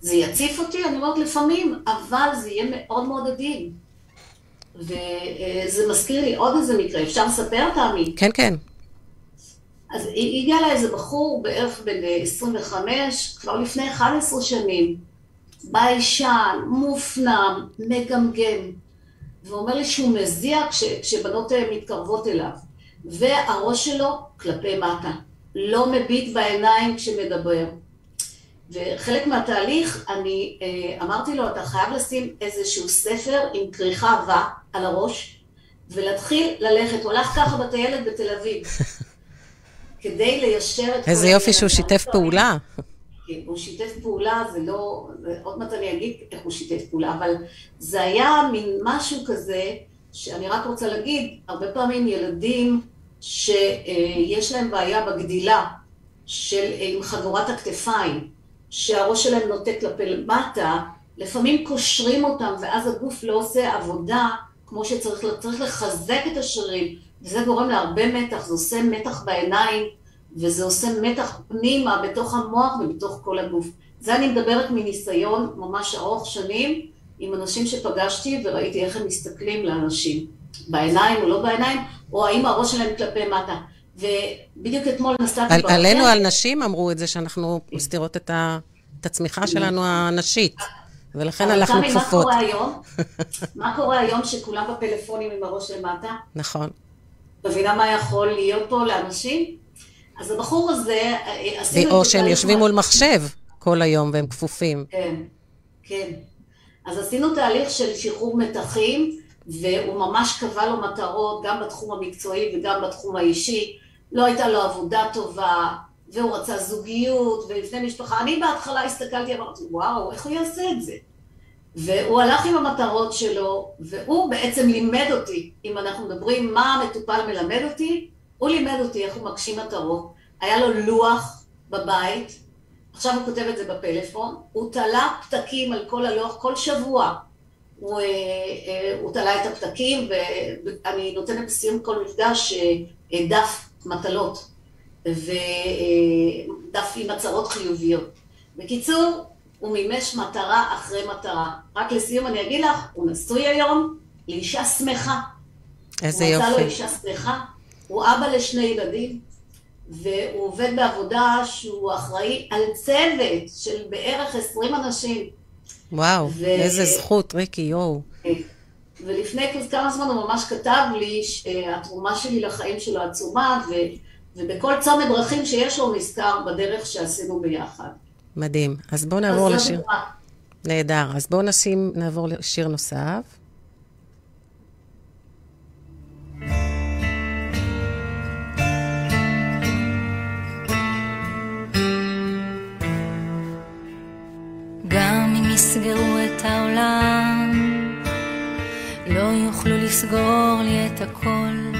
A: זה יציף אותי, אני אומרת לפעמים, אבל זה יהיה מאוד מאוד עדין. וזה מזכיר לי עוד איזה מקרה, אפשר לספר, תמי?
C: כן, כן.
A: אז הגיע לה איזה בחור בערך בן 25, כבר לפני 11 שנים, ביישן, מופנם, מגמגם, ואומר לי שהוא מזיע כש, כשבנות מתקרבות אליו, והראש שלו כלפי מטה, לא מביט בעיניים כשמדבר. וחלק מהתהליך, אני אה, אמרתי לו, אתה חייב לשים איזשהו ספר עם כריכה עבה על הראש, ולהתחיל ללכת. הוא הלך ככה בטיילת בתל אביב, כדי ליישר את...
C: איזה יופי שהוא שיתף פעולה.
A: כן, הוא שיתף פעולה, זה לא, עוד מעט אני אגיד איך הוא שיתף פעולה, אבל זה היה מין משהו כזה, שאני רק רוצה להגיד, הרבה פעמים ילדים שיש להם בעיה בגדילה של עם חגורת הכתפיים, שהראש שלהם נוטה כלפי למטה, לפעמים קושרים אותם ואז הגוף לא עושה עבודה כמו שצריך, צריך לחזק את השרירים, וזה גורם להרבה מתח, זה עושה מתח בעיניים, וזה עושה מתח פנימה בתוך המוח ובתוך כל הגוף. זה אני מדברת מניסיון ממש ארוך שנים עם אנשים שפגשתי וראיתי איך הם מסתכלים לאנשים, בעיניים או לא בעיניים, או האם הראש שלהם כלפי מטה. ובדיוק אתמול נסעתי...
C: על, עלינו, על נשים אמרו את זה, שאנחנו מסתירות את, ה, את הצמיחה שלנו הנשית. ולכן הלכנו כפופות.
A: מה קורה היום? מה קורה היום שכולם בפלאפונים עם הראש למטה?
C: נכון.
A: מבינה מה יכול להיות פה לאנשים? אז הבחור הזה,
C: עשינו... או שהם יושבים מול מחשב כל היום והם כפופים.
A: כן, כן. אז עשינו תהליך של שחרור מתחים, והוא ממש קבע לו מטרות, גם בתחום המקצועי וגם בתחום האישי. לא הייתה לו עבודה טובה, והוא רצה זוגיות, ולפני משפחה. אני בהתחלה הסתכלתי, אמרתי, וואו, איך הוא יעשה את זה? והוא הלך עם המטרות שלו, והוא בעצם לימד אותי, אם אנחנו מדברים מה המטופל מלמד אותי, הוא לימד אותי איך הוא מגשים מטרות. היה לו לוח בבית, עכשיו הוא כותב את זה בפלאפון, הוא תלה פתקים על כל הלוח כל שבוע. הוא, אה, אה, הוא תלה את הפתקים, ואני נותנת בסיום כל מפגש אה, דף מטלות, ודף עם הצהרות חיוביות. בקיצור, הוא מימש מטרה אחרי מטרה. רק לסיום אני אגיד לך, הוא נשוי היום לאישה שמחה.
C: איזה יופי.
A: הוא מצא לו אישה שמחה, הוא אבא לשני ילדים, והוא עובד בעבודה שהוא אחראי על צוות של בערך 20 אנשים.
C: וואו, ו... איזה זכות, ריקי, יואו.
A: ולפני כמה זמן הוא ממש כתב לי שהתרומה שלי לחיים שלו עצומה, ו... ובכל צומת דרכים שיש לו נזכר בדרך שעשינו ביחד.
C: מדהים. אז בואו נעבור לשיר. נהדר. אז בואו נשים, נעבור לשיר נוסף.
D: גם אם יסגרו את העולם, יוכלו לסגור לי את הכל.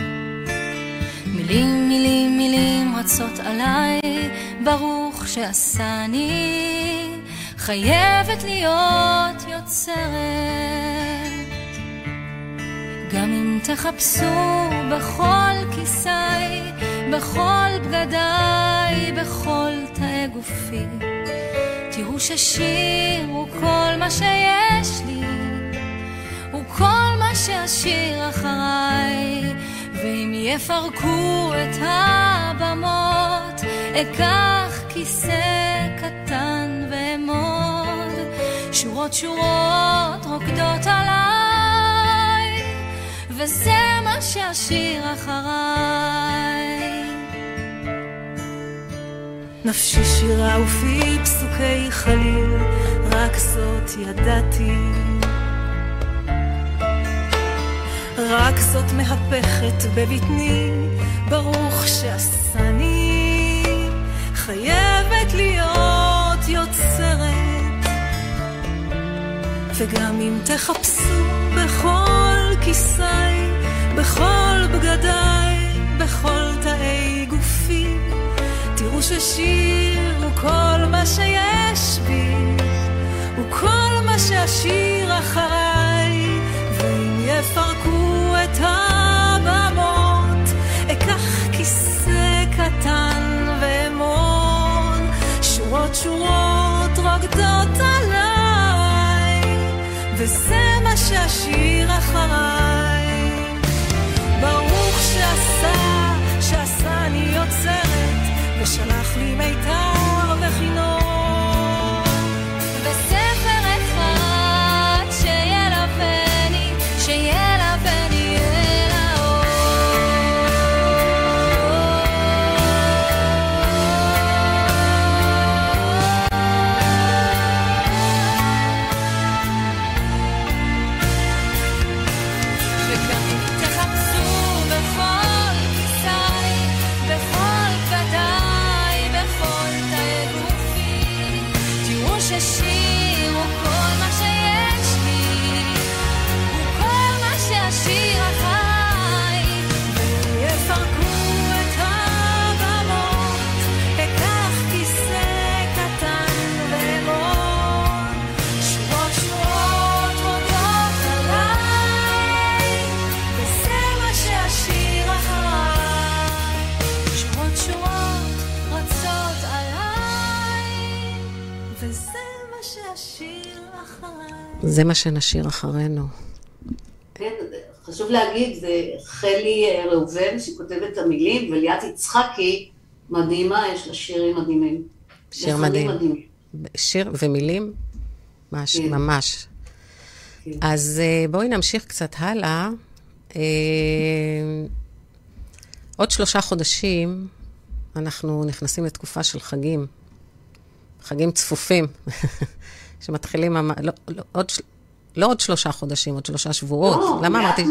D: מילים, מילים, מילים רצות עליי, ברוך שעשני, חייבת להיות יוצרת. גם אם תחפשו בכל כיסי, בכל בגדיי, בכל תאי גופי, תראו ששיר הוא כל מה שיש לי, שאשיר אחריי. ואם יפרקו את הבמות, אקח כיסא קטן ואעמוד, שורות שורות רוקדות עליי, וזה מה שאשיר אחריי.
E: נפשי שירה ופי פסוקי חליל, רק זאת ידעתי. רק זאת מהפכת בבטני, ברוך שעשני, חייבת להיות יוצרת. וגם אם תחפשו בכל כיסי, בכל בגדיי, בכל תאי גופי, תראו ששיר הוא כל מה שיש בי, הוא כל מה שאשיר אחריי, ואם יפרקו את הבמות, אקח כיסא קטן ואמון, שורות שורות רוקדות עליי, וזה מה שאשיר אחריי.
C: זה מה שנשאיר אחרינו.
A: כן, חשוב להגיד, זה חלי אה, ראובן שכותבת את המילים, וליאת יצחקי מדהימה, יש לה שירים מדהימים.
C: שיר מדהים.
A: מדהימים.
C: שיר ומילים? ממש,
A: כן.
C: ממש.
A: כן.
C: אז אה, בואי נמשיך קצת הלאה. אה, עוד שלושה חודשים אנחנו נכנסים לתקופה של חגים. חגים צפופים, שמתחילים, ממ- לא, לא, עוד, של- לא עוד שלושה חודשים, עוד שלושה שבועות.
A: לא,
C: למה אמרתי?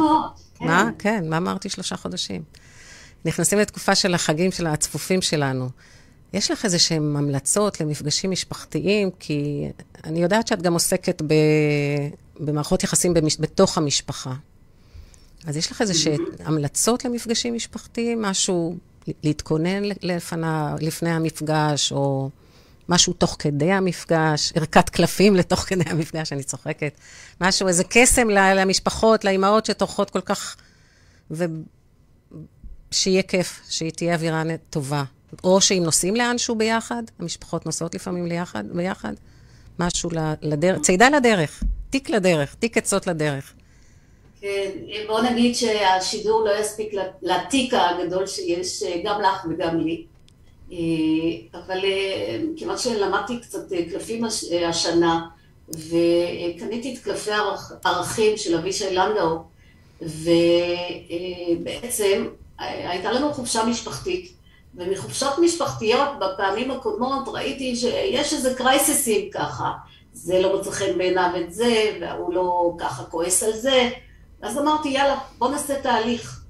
A: כן.
C: מה? כן, מה אמרתי שלושה חודשים? נכנסים לתקופה של החגים של הצפופים שלנו. יש לך איזה שהן המלצות למפגשים משפחתיים? כי אני יודעת שאת גם עוסקת ב... במערכות יחסים במש... בתוך המשפחה. אז יש לך איזה שהן המלצות למפגשים משפחתיים? משהו להתכונן לפנה, לפני המפגש, או משהו תוך כדי המפגש, ערכת קלפים לתוך כדי המפגש, אני צוחקת. משהו, איזה קסם למשפחות, לאימהות שטורחות כל כך... ו... שיהיה כיף, שתהיה אווירה נ- טובה. או שאם נוסעים לאנשהו ביחד, המשפחות נוסעות לפעמים ליחד, ביחד, משהו לדרך, צידה לדרך, תיק לדרך, תיק עצות לדרך.
A: כן, בוא נגיד שהשידור לא יספיק לתיק הגדול שיש גם לך וגם לי. אה, אבל אה, כיוון שלמדתי קצת אה, קלפים הש- השנה, וקניתי את קלפי הערכ- הערכים של אבישי לנדאו, ובעצם הייתה לנו חופשה משפחתית, ומחופשות משפחתיות בפעמים הקודמות ראיתי שיש איזה קרייססים ככה, זה לא מוצא חן בעיניו את זה, והוא לא ככה כועס על זה, אז אמרתי, יאללה, בוא נעשה תהליך.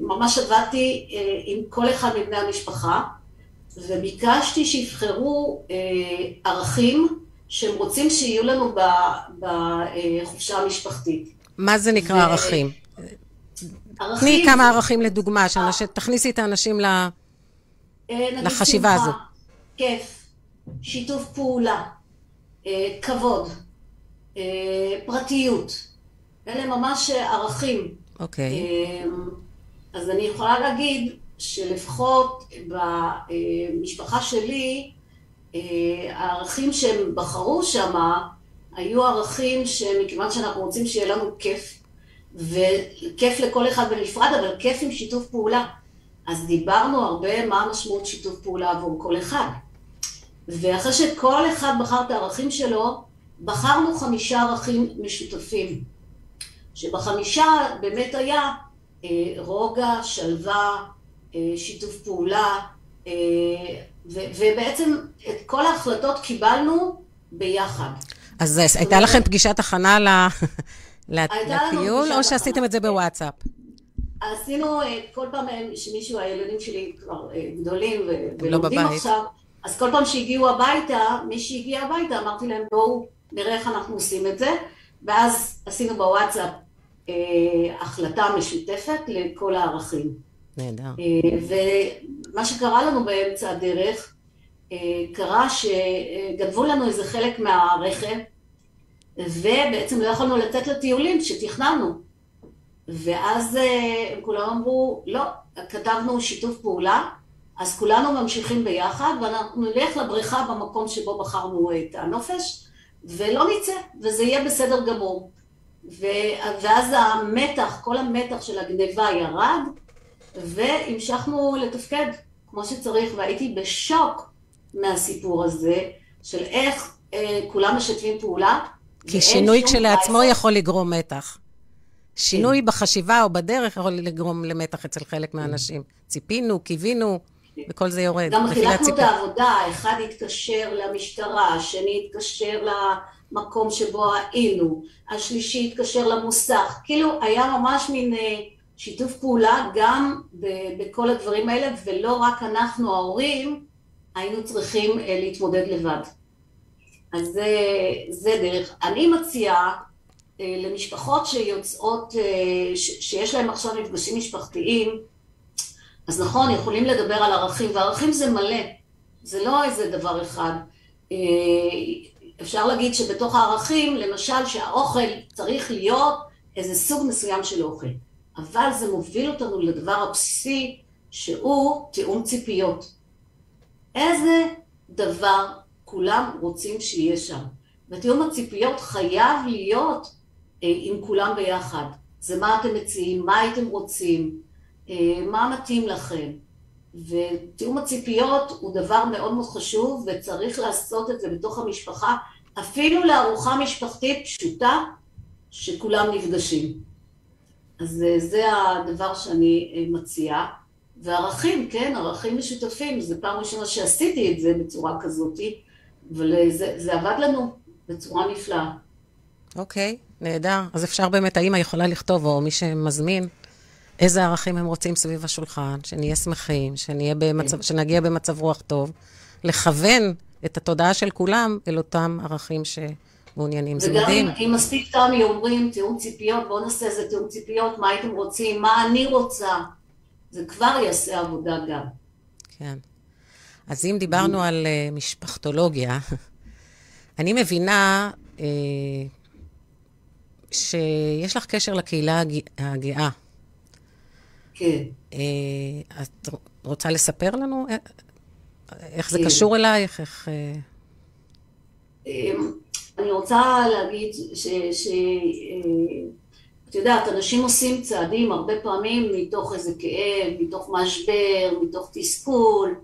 A: וממש עבדתי אה, עם כל אחד מבני המשפחה, וביקשתי שיבחרו אה, ערכים שהם רוצים שיהיו לנו בחופשה המשפחתית.
C: מה זה נקרא
A: ו-
C: ערכים?
A: ערכים...
C: תני כמה ערכים לדוגמה, שאנש- תכניסי את האנשים ל...
A: אה,
C: לחשיבה
A: שמחה,
C: הזו.
A: כיף, שיתוף פעולה, אה, כבוד, אה, פרטיות. אלה ממש ערכים.
C: אוקיי.
A: אמ, אז אני יכולה להגיד שלפחות במשפחה שלי, אה, הערכים שהם בחרו שם היו ערכים שמכיוון שאנחנו רוצים שיהיה לנו כיף, וכיף לכל אחד בנפרד, אבל כיף עם שיתוף פעולה. אז דיברנו הרבה מה המשמעות שיתוף פעולה עבור כל אחד. ואחרי שכל אחד בחר את הערכים שלו, בחרנו חמישה ערכים משותפים. שבחמישה באמת היה אה, רוגע, שלווה, אה, שיתוף פעולה, אה, ובעצם את כל ההחלטות קיבלנו ביחד.
C: אז הייתה לכם פגישת הכנה לטיול, או שעשיתם את זה
A: כן.
C: בוואטסאפ?
A: עשינו כל פעם שמישהו, הילדים שלי כבר גדולים
C: לא
A: ולומדים. עכשיו, אז כל פעם שהגיעו הביתה, מי שהגיע הביתה, אמרתי להם בואו נראה איך אנחנו עושים את זה, ואז עשינו בוואטסאפ החלטה משותפת לכל הערכים.
C: נהדר.
A: אה, ומה שקרה לנו באמצע הדרך, אה, קרה שגנבו לנו איזה חלק מהרכב, ובעצם לא יכולנו לצאת לטיולים שתכננו. ואז אה, הם כולם אמרו, לא, כתבנו שיתוף פעולה, אז כולנו ממשיכים ביחד, ואנחנו נלך לבריכה במקום שבו בחרנו את הנופש, ולא נצא, וזה יהיה בסדר גמור. ואז המתח, כל המתח של הגניבה ירד, והמשכנו לתפקד כמו שצריך, והייתי בשוק מהסיפור הזה, של איך אה, כולם משתפים פעולה.
C: כי שינוי כשלעצמו
A: בעיה.
C: יכול לגרום מתח. שינוי בחשיבה או בדרך יכול לגרום למתח אצל חלק מהאנשים. ציפינו, קיווינו, וכל זה יורד.
A: גם חילקנו את. העבודה, אחד התקשר למשטרה, השני התקשר למקום שבו היינו, השלישי התקשר למוסך, כאילו היה ממש מין אה, שיתוף פעולה גם בכל הדברים האלה, ולא רק אנחנו ההורים היינו צריכים אה, להתמודד לבד. אז זה, זה דרך. אני מציעה אה, למשפחות שיוצאות, שיש להן עכשיו מפגשים משפחתיים, אז נכון, יכולים לדבר על ערכים, וערכים זה מלא, זה לא איזה דבר אחד. אפשר להגיד שבתוך הערכים, למשל שהאוכל צריך להיות איזה סוג מסוים של אוכל, אבל זה מוביל אותנו לדבר הבסיסי שהוא תיאום ציפיות. איזה דבר כולם רוצים שיהיה שם. ותיאום הציפיות חייב להיות אה, עם כולם ביחד. זה מה אתם מציעים, מה הייתם רוצים, אה, מה מתאים לכם. ותיאום הציפיות הוא דבר מאוד מאוד חשוב וצריך לעשות את זה בתוך המשפחה, אפילו לארוחה משפחתית פשוטה שכולם נפגשים. אז אה, זה הדבר שאני אה, מציעה. וערכים, כן, ערכים משותפים, זו פעם ראשונה שעשיתי את זה בצורה כזאת, אבל אה, זה, זה עבד לנו בצורה נפלאה.
C: אוקיי, okay, נהדר. אז אפשר באמת, האמא יכולה לכתוב, או מי שמזמין, איזה ערכים הם רוצים סביב השולחן, שנהיה שמחים, שנהיה במצב, כן. שנגיע במצב רוח טוב, לכוון את התודעה של כולם אל אותם ערכים שמעוניינים. זה מדהים.
A: וגם אם מספיק תמי אומרים, תיאום ציפיות, בואו נעשה איזה תיאום ציפיות, מה הייתם רוצים, מה אני רוצה. זה כבר יעשה עבודה גם.
C: כן. אז אם דיברנו על uh, משפחתולוגיה, אני מבינה uh, שיש לך קשר לקהילה הגאה.
A: כן.
C: Uh, את רוצה לספר לנו איך זה כן. קשור אלייך? איך...
A: אמ, אני רוצה להגיד ש... ש... את יודעת, אנשים עושים צעדים הרבה פעמים מתוך איזה כאב, מתוך משבר, מתוך תסכול,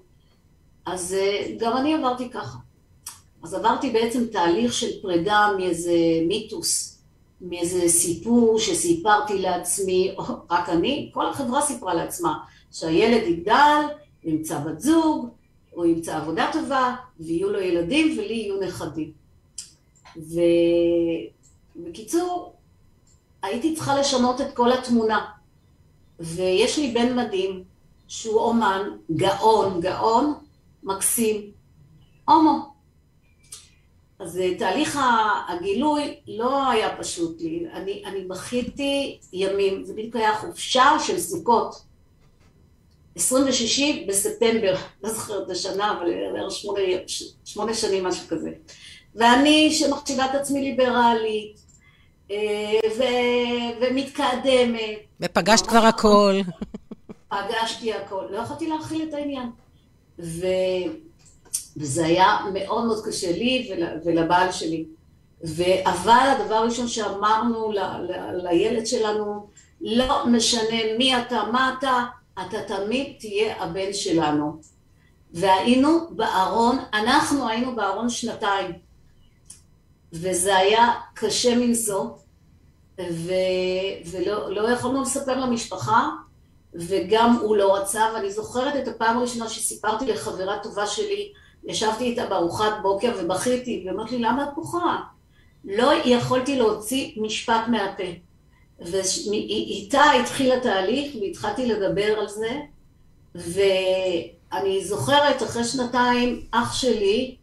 A: אז אה, גם אני עברתי ככה. אז עברתי בעצם תהליך של פרידה מאיזה מיתוס, מאיזה סיפור שסיפרתי לעצמי, או רק אני, כל החברה סיפרה לעצמה, שהילד יגדל, ימצא בת זוג, או ימצא עבודה טובה, ויהיו לו ילדים ולי יהיו נכדים. ובקיצור, הייתי צריכה לשנות את כל התמונה. ויש לי בן מדהים, שהוא אומן, גאון, גאון, מקסים, הומו. אז אה, תהליך הגילוי לא היה פשוט לי, אני, אני בכיתי ימים, זה בדיוק היה חופשה של סוכות. 26 בספטמבר, לא זוכרת את השנה, אבל בערך שמונה, שמונה שנים, משהו כזה. ואני שמחשיבה את עצמי ליברלית, אה, ו- ומתקדמת.
C: ופגשת כבר הכל.
A: פגשתי הכל, לא יכולתי להכיל את העניין. ו... וזה היה מאוד מאוד קשה לי ול... ולבעל שלי. אבל הדבר הראשון שאמרנו ל... ל... לילד שלנו, לא משנה מי אתה, מה אתה, אתה תמיד תהיה הבן שלנו. והיינו בארון, אנחנו היינו בארון שנתיים. וזה היה קשה מנשוא, ו... ולא לא יכולנו לספר למשפחה, וגם הוא לא רצה, ואני זוכרת את הפעם הראשונה שסיפרתי לחברה טובה שלי, ישבתי איתה בארוחת בוקר ובכיתי, והיא אמרת לי, למה את בוכה? לא יכולתי להוציא משפט מהפה. ואיתה התחיל התהליך, והתחלתי לדבר על זה, ואני זוכרת, אחרי שנתיים, אח שלי,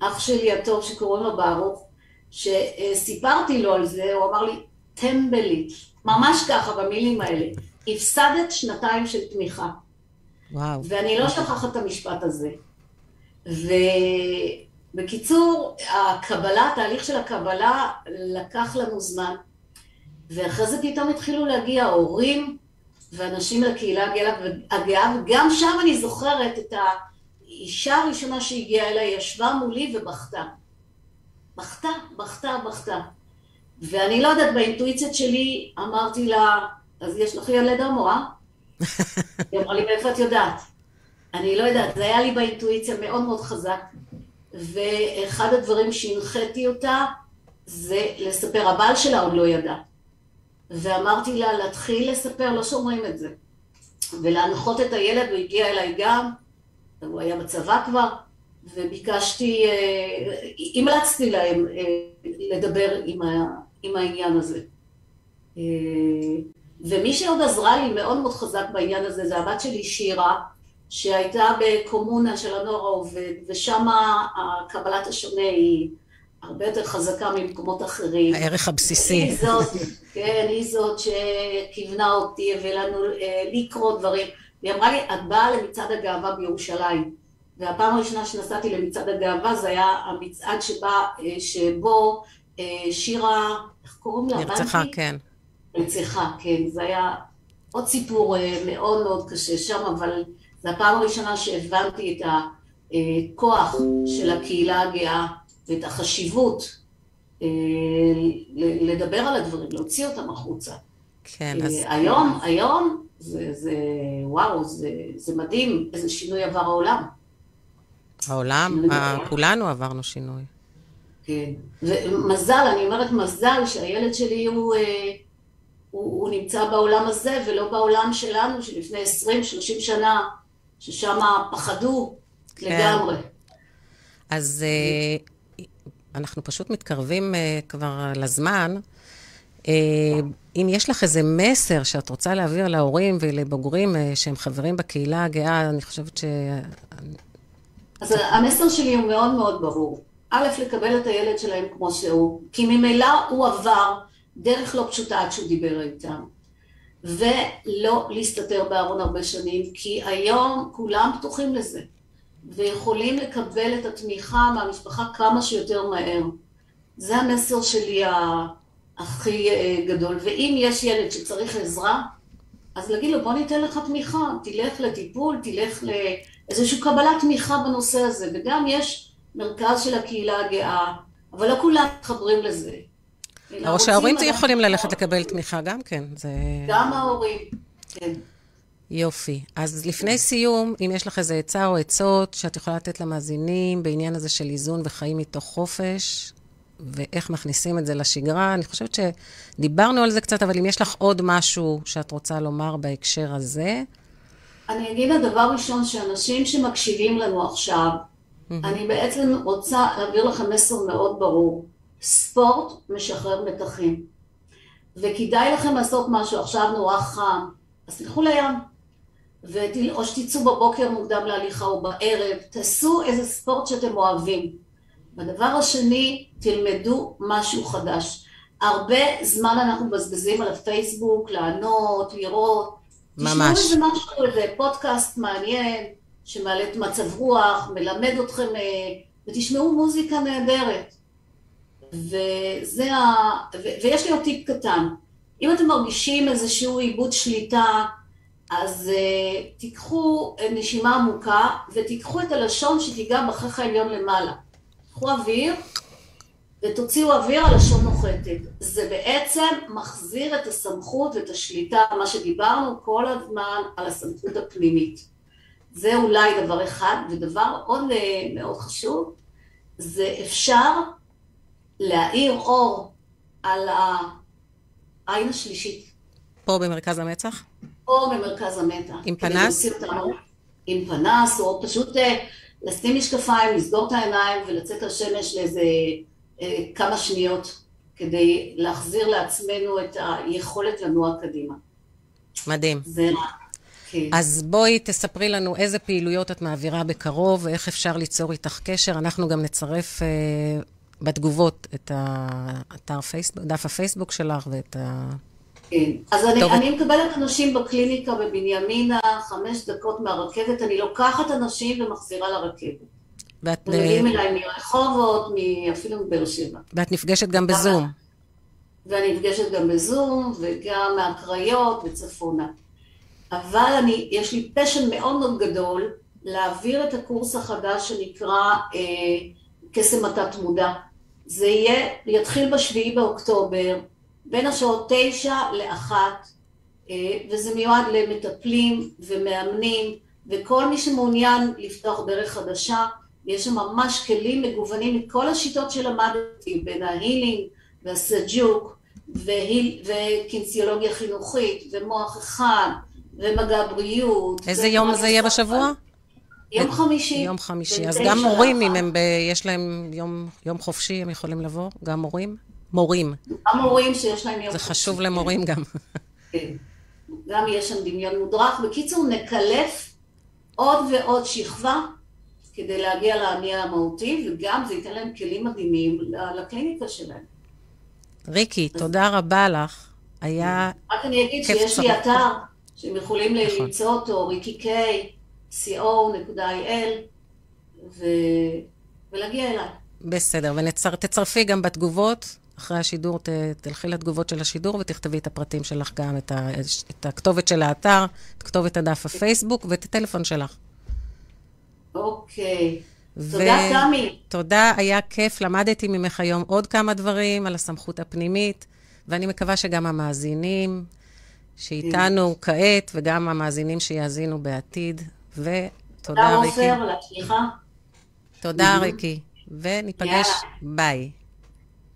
A: אח שלי הטוב שקוראים לו ברוך, שסיפרתי לו על זה, הוא אמר לי, טמבלית, ממש ככה במילים האלה, הפסדת שנתיים של תמיכה.
C: וואו.
A: ואני לא שוכחת את המשפט הזה. ובקיצור, הקבלה, התהליך של הקבלה לקח לנו זמן, ואחרי זה פתאום התחילו להגיע הורים ואנשים לקהילה הגאה, וגם שם אני זוכרת את האישה הראשונה שהגיעה אליי, ישבה מולי ובכתה. בכתה, בכתה, בכתה. ואני לא יודעת, באינטואיציות שלי אמרתי לה, אז יש לך ילד הומו, אה? היא אמרה לי, מאיפה את יודעת? אני לא יודעת, זה היה לי באינטואיציה מאוד מאוד חזק, ואחד הדברים שהנחיתי אותה זה לספר, הבעל שלה עוד לא ידע. ואמרתי לה להתחיל לספר, לא שומרים את זה. ולהנחות את הילד, הוא הגיע אליי גם, הוא היה בצבא כבר, וביקשתי, אה, המלצתי להם אה, לדבר עם, ה, עם העניין הזה. אה, ומי שעוד עזרה לי מאוד מאוד חזק בעניין הזה זה הבת שלי שירה, שהייתה בקומונה של הנוער העובד, ושם קבלת השונה היא הרבה יותר חזקה ממקומות אחרים.
C: הערך הבסיסי.
A: היא זאת, כן, היא זאת שכיוונה אותי, הביא לנו לקרוא דברים. היא אמרה לי, את באה למצעד הגאווה בירושלים. והפעם הראשונה שנסעתי למצעד הגאווה זה היה המצעד שבה, אה, שבו אה, שירה, איך קוראים לה?
C: נרצחה, כן.
A: נרצחה, כן. זה היה עוד סיפור אה, מאוד מאוד קשה שם, אבל זו הפעם הראשונה שהבנתי את הכוח של הקהילה הגאה ואת החשיבות לדבר על הדברים, להוציא אותם החוצה.
C: כן, אז...
A: היום, היום, זה, זה וואו, זה, זה מדהים איזה שינוי עבר העולם.
C: העולם, כולנו עברנו שינוי.
A: כן, ומזל, אני אומרת מזל שהילד שלי הוא, אה, הוא, הוא נמצא בעולם הזה ולא בעולם שלנו שלפני 20-30 שנה, ששם פחדו כן. לגמרי.
C: אז אה, אנחנו פשוט מתקרבים אה, כבר לזמן. אם יש לך איזה מסר שאת רוצה להעביר להורים ולבוגרים שהם חברים בקהילה הגאה, אני חושבת ש...
A: אז המסר שלי הוא מאוד מאוד ברור. א', לקבל את הילד שלהם כמו שהוא, כי ממילא הוא עבר דרך לא פשוטה עד שהוא דיבר איתם. ולא להסתתר בארון הרבה שנים, כי היום כולם פתוחים לזה, ויכולים לקבל את התמיכה מהמשפחה כמה שיותר מהר. זה המסר שלי הכי אה, גדול. ואם יש ילד שצריך עזרה, אז להגיד לו בוא ניתן לך תמיכה, תלך לטיפול, תלך לאיזושהי קבלת תמיכה בנושא הזה. וגם יש מרכז של הקהילה הגאה, אבל לא כולם מתחברים לזה.
C: או שההורים יכולים ללכת לקבל תמיכה גם כן. זה...
A: גם ההורים, כן.
C: יופי. אז לפני סיום, אם יש לך איזה עצה או עצות שאת יכולה לתת למאזינים בעניין הזה של איזון וחיים מתוך חופש, ואיך מכניסים את זה לשגרה, אני חושבת שדיברנו על זה קצת, אבל אם יש לך עוד משהו שאת רוצה לומר בהקשר הזה.
A: אני אגיד הדבר ראשון, שאנשים שמקשיבים לנו עכשיו, Mm-hmm. אני בעצם רוצה להעביר לכם מסר מאוד ברור. ספורט משחרר מתחים. וכדאי לכם לעשות משהו עכשיו נורא חם, אז תלכו לים. ותל... או שתצאו בבוקר מוקדם להליכה או בערב, תעשו איזה ספורט שאתם אוהבים. והדבר השני, תלמדו משהו חדש. הרבה זמן אנחנו מבזבזים על הפייסבוק, לענות, לראות. ממש. תשמעו איזה משהו, איזה פודקאסט מעניין, שמעלה את מצב רוח, מלמד אתכם, אה, ותשמעו מוזיקה נהדרת. וזה ה... ו... ויש לי עוד טיפ קטן. אם אתם מרגישים איזשהו עיבוד שליטה, אז uh, תיקחו נשימה עמוקה ותיקחו את הלשון שתיגע בחך העליון למעלה. קחו אוויר ותוציאו אוויר, הלשון נוחתת. זה בעצם מחזיר את הסמכות ואת השליטה, מה שדיברנו כל הזמן על הסמכות הפנימית. זה אולי דבר אחד, ודבר עוד אה, מאוד חשוב, זה אפשר להאיר אור על העין השלישית.
C: פה במרכז המצח?
A: פה במרכז המצח.
C: עם פנס?
A: עם פנס, או פשוט אה, לשים משקפיים, לסגור את העיניים ולצאת לשמש לאיזה אה, כמה שניות, כדי להחזיר לעצמנו את היכולת לנוע קדימה.
C: מדהים.
A: זה
C: כן. אז בואי תספרי לנו איזה פעילויות את מעבירה בקרוב, ואיך אפשר ליצור איתך קשר. אנחנו גם נצרף אה, בתגובות את האתר פייסבוק, דף הפייסבוק שלך ואת ה...
A: כן, אז אני, אני מקבלת אנשים בקליניקה בבנימינה, חמש דקות מהרכבת, אני לוקחת אנשים ומחזירה לרכבת. ואת... מגיעים אליי מרחובות, אפילו מבאר שבע.
C: ואת נפגשת גם בזום.
A: ואני נפגשת גם בזום, וגם מהקריות וצפונה. אבל אני, יש לי פשן מאוד מאוד גדול להעביר את הקורס החדש שנקרא אה, קסם התת מודע. זה יהיה, יתחיל בשביעי באוקטובר, בין השעות תשע לאחת, אה, וזה מיועד למטפלים ומאמנים וכל מי שמעוניין לפתוח דרך חדשה. יש שם ממש כלים מגוונים מכל השיטות שלמדתי, בין ההילינג והסג'וק והיל, וקינסיולוגיה חינוכית ומוח אחד ומגע בריאות.
C: איזה יום זה יהיה בשבוע?
A: יום חמישי.
C: יום חמישי. אז גם מורים, אם הם ב... יש להם יום, יום חופשי, הם יכולים לבוא? גם מורים? מורים.
A: גם מורים שיש להם יום
C: חופשי. זה חשוב למורים גם.
A: כן. גם יש שם דמיון מודרך. בקיצור, נקלף עוד ועוד שכבה כדי להגיע להניע המהותי, וגם זה ייתן להם כלים מדהימים לקליניקה שלהם.
C: ריקי, תודה רבה לך. היה
A: רק אני אגיד שיש לי אתר שהם יכולים נכון. למצוא אותו, ריקי קיי, co.il, ו... ולהגיע אליי.
C: בסדר, ותצרפי גם בתגובות, אחרי השידור, ת, תלכי לתגובות של השידור ותכתבי את הפרטים שלך גם, את, ה, את הכתובת של האתר, את כתובת הדף הפייסבוק ואת הטלפון שלך.
A: אוקיי. תודה, תמי.
C: תודה, היה כיף. למדתי ממך היום עוד כמה דברים על הסמכות הפנימית, ואני מקווה שגם המאזינים שאיתנו כעת, וגם המאזינים שיאזינו בעתיד. ותודה,
A: תודה,
C: ריקי.
A: עופר, על התמיכה.
C: תודה, ריקי. וניפגש. ביי.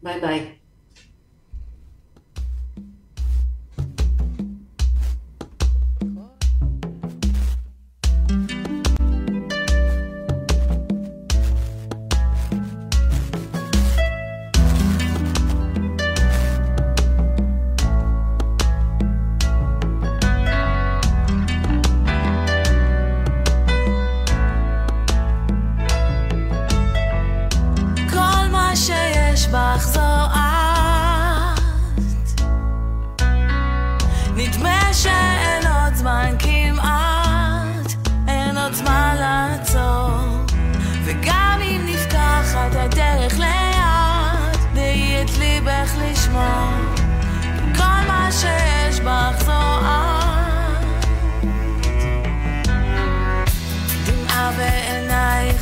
A: ביי ביי.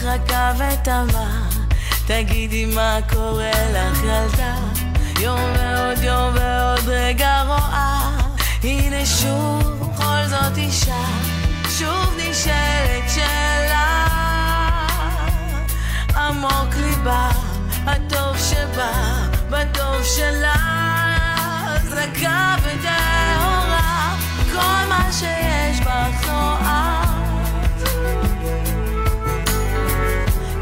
F: רכה ותמה תגידי מה קורה לך ילדה? יום ועוד יום ועוד רגע רואה. הנה שוב בכל זאת אישה. שוב נשאלת שאלה עמוק ליבה הטוב שבא בטוב שלה. זרקה וטהורה כל מה שיש בך זו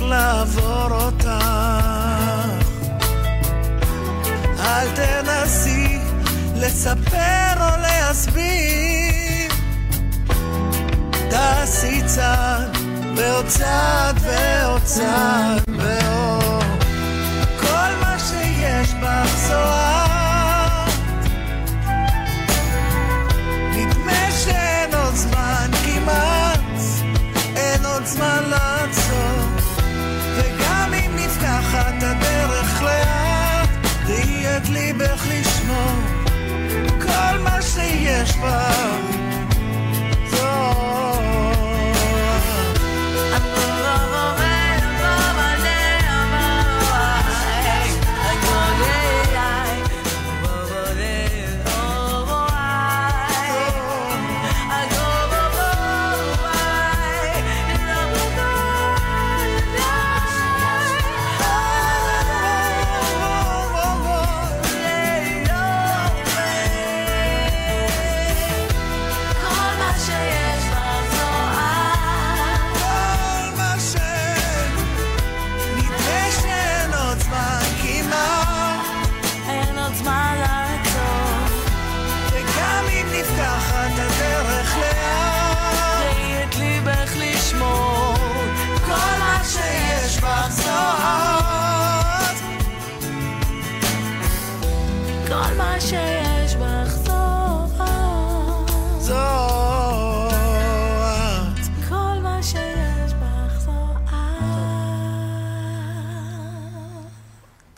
G: לאוויר לעבור אותך. אל תנסי לספר או להסביר, תעשי צעד ועוד צעד ועוד צעד ועוד. כל מה שיש בך זו מה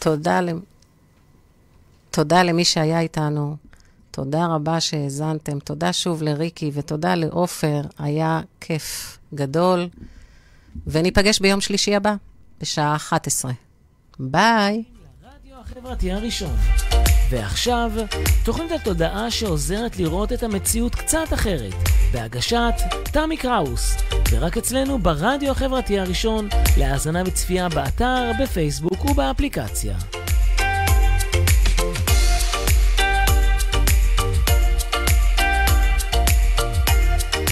C: תודה. תודה למי שהיה איתנו. תודה רבה שהאזנתם. תודה שוב לריקי ותודה לעופר. היה כיף גדול. וניפגש ביום שלישי הבא, בשעה 11. ביי.
B: הרדיו החברתי הראשון. ועכשיו, תוכנית התודעה שעוזרת לראות את המציאות קצת אחרת, בהגשת תמי קראוס, ורק אצלנו ברדיו החברתי הראשון, להאזנה וצפייה באתר, בפייסבוק ובאפליקציה.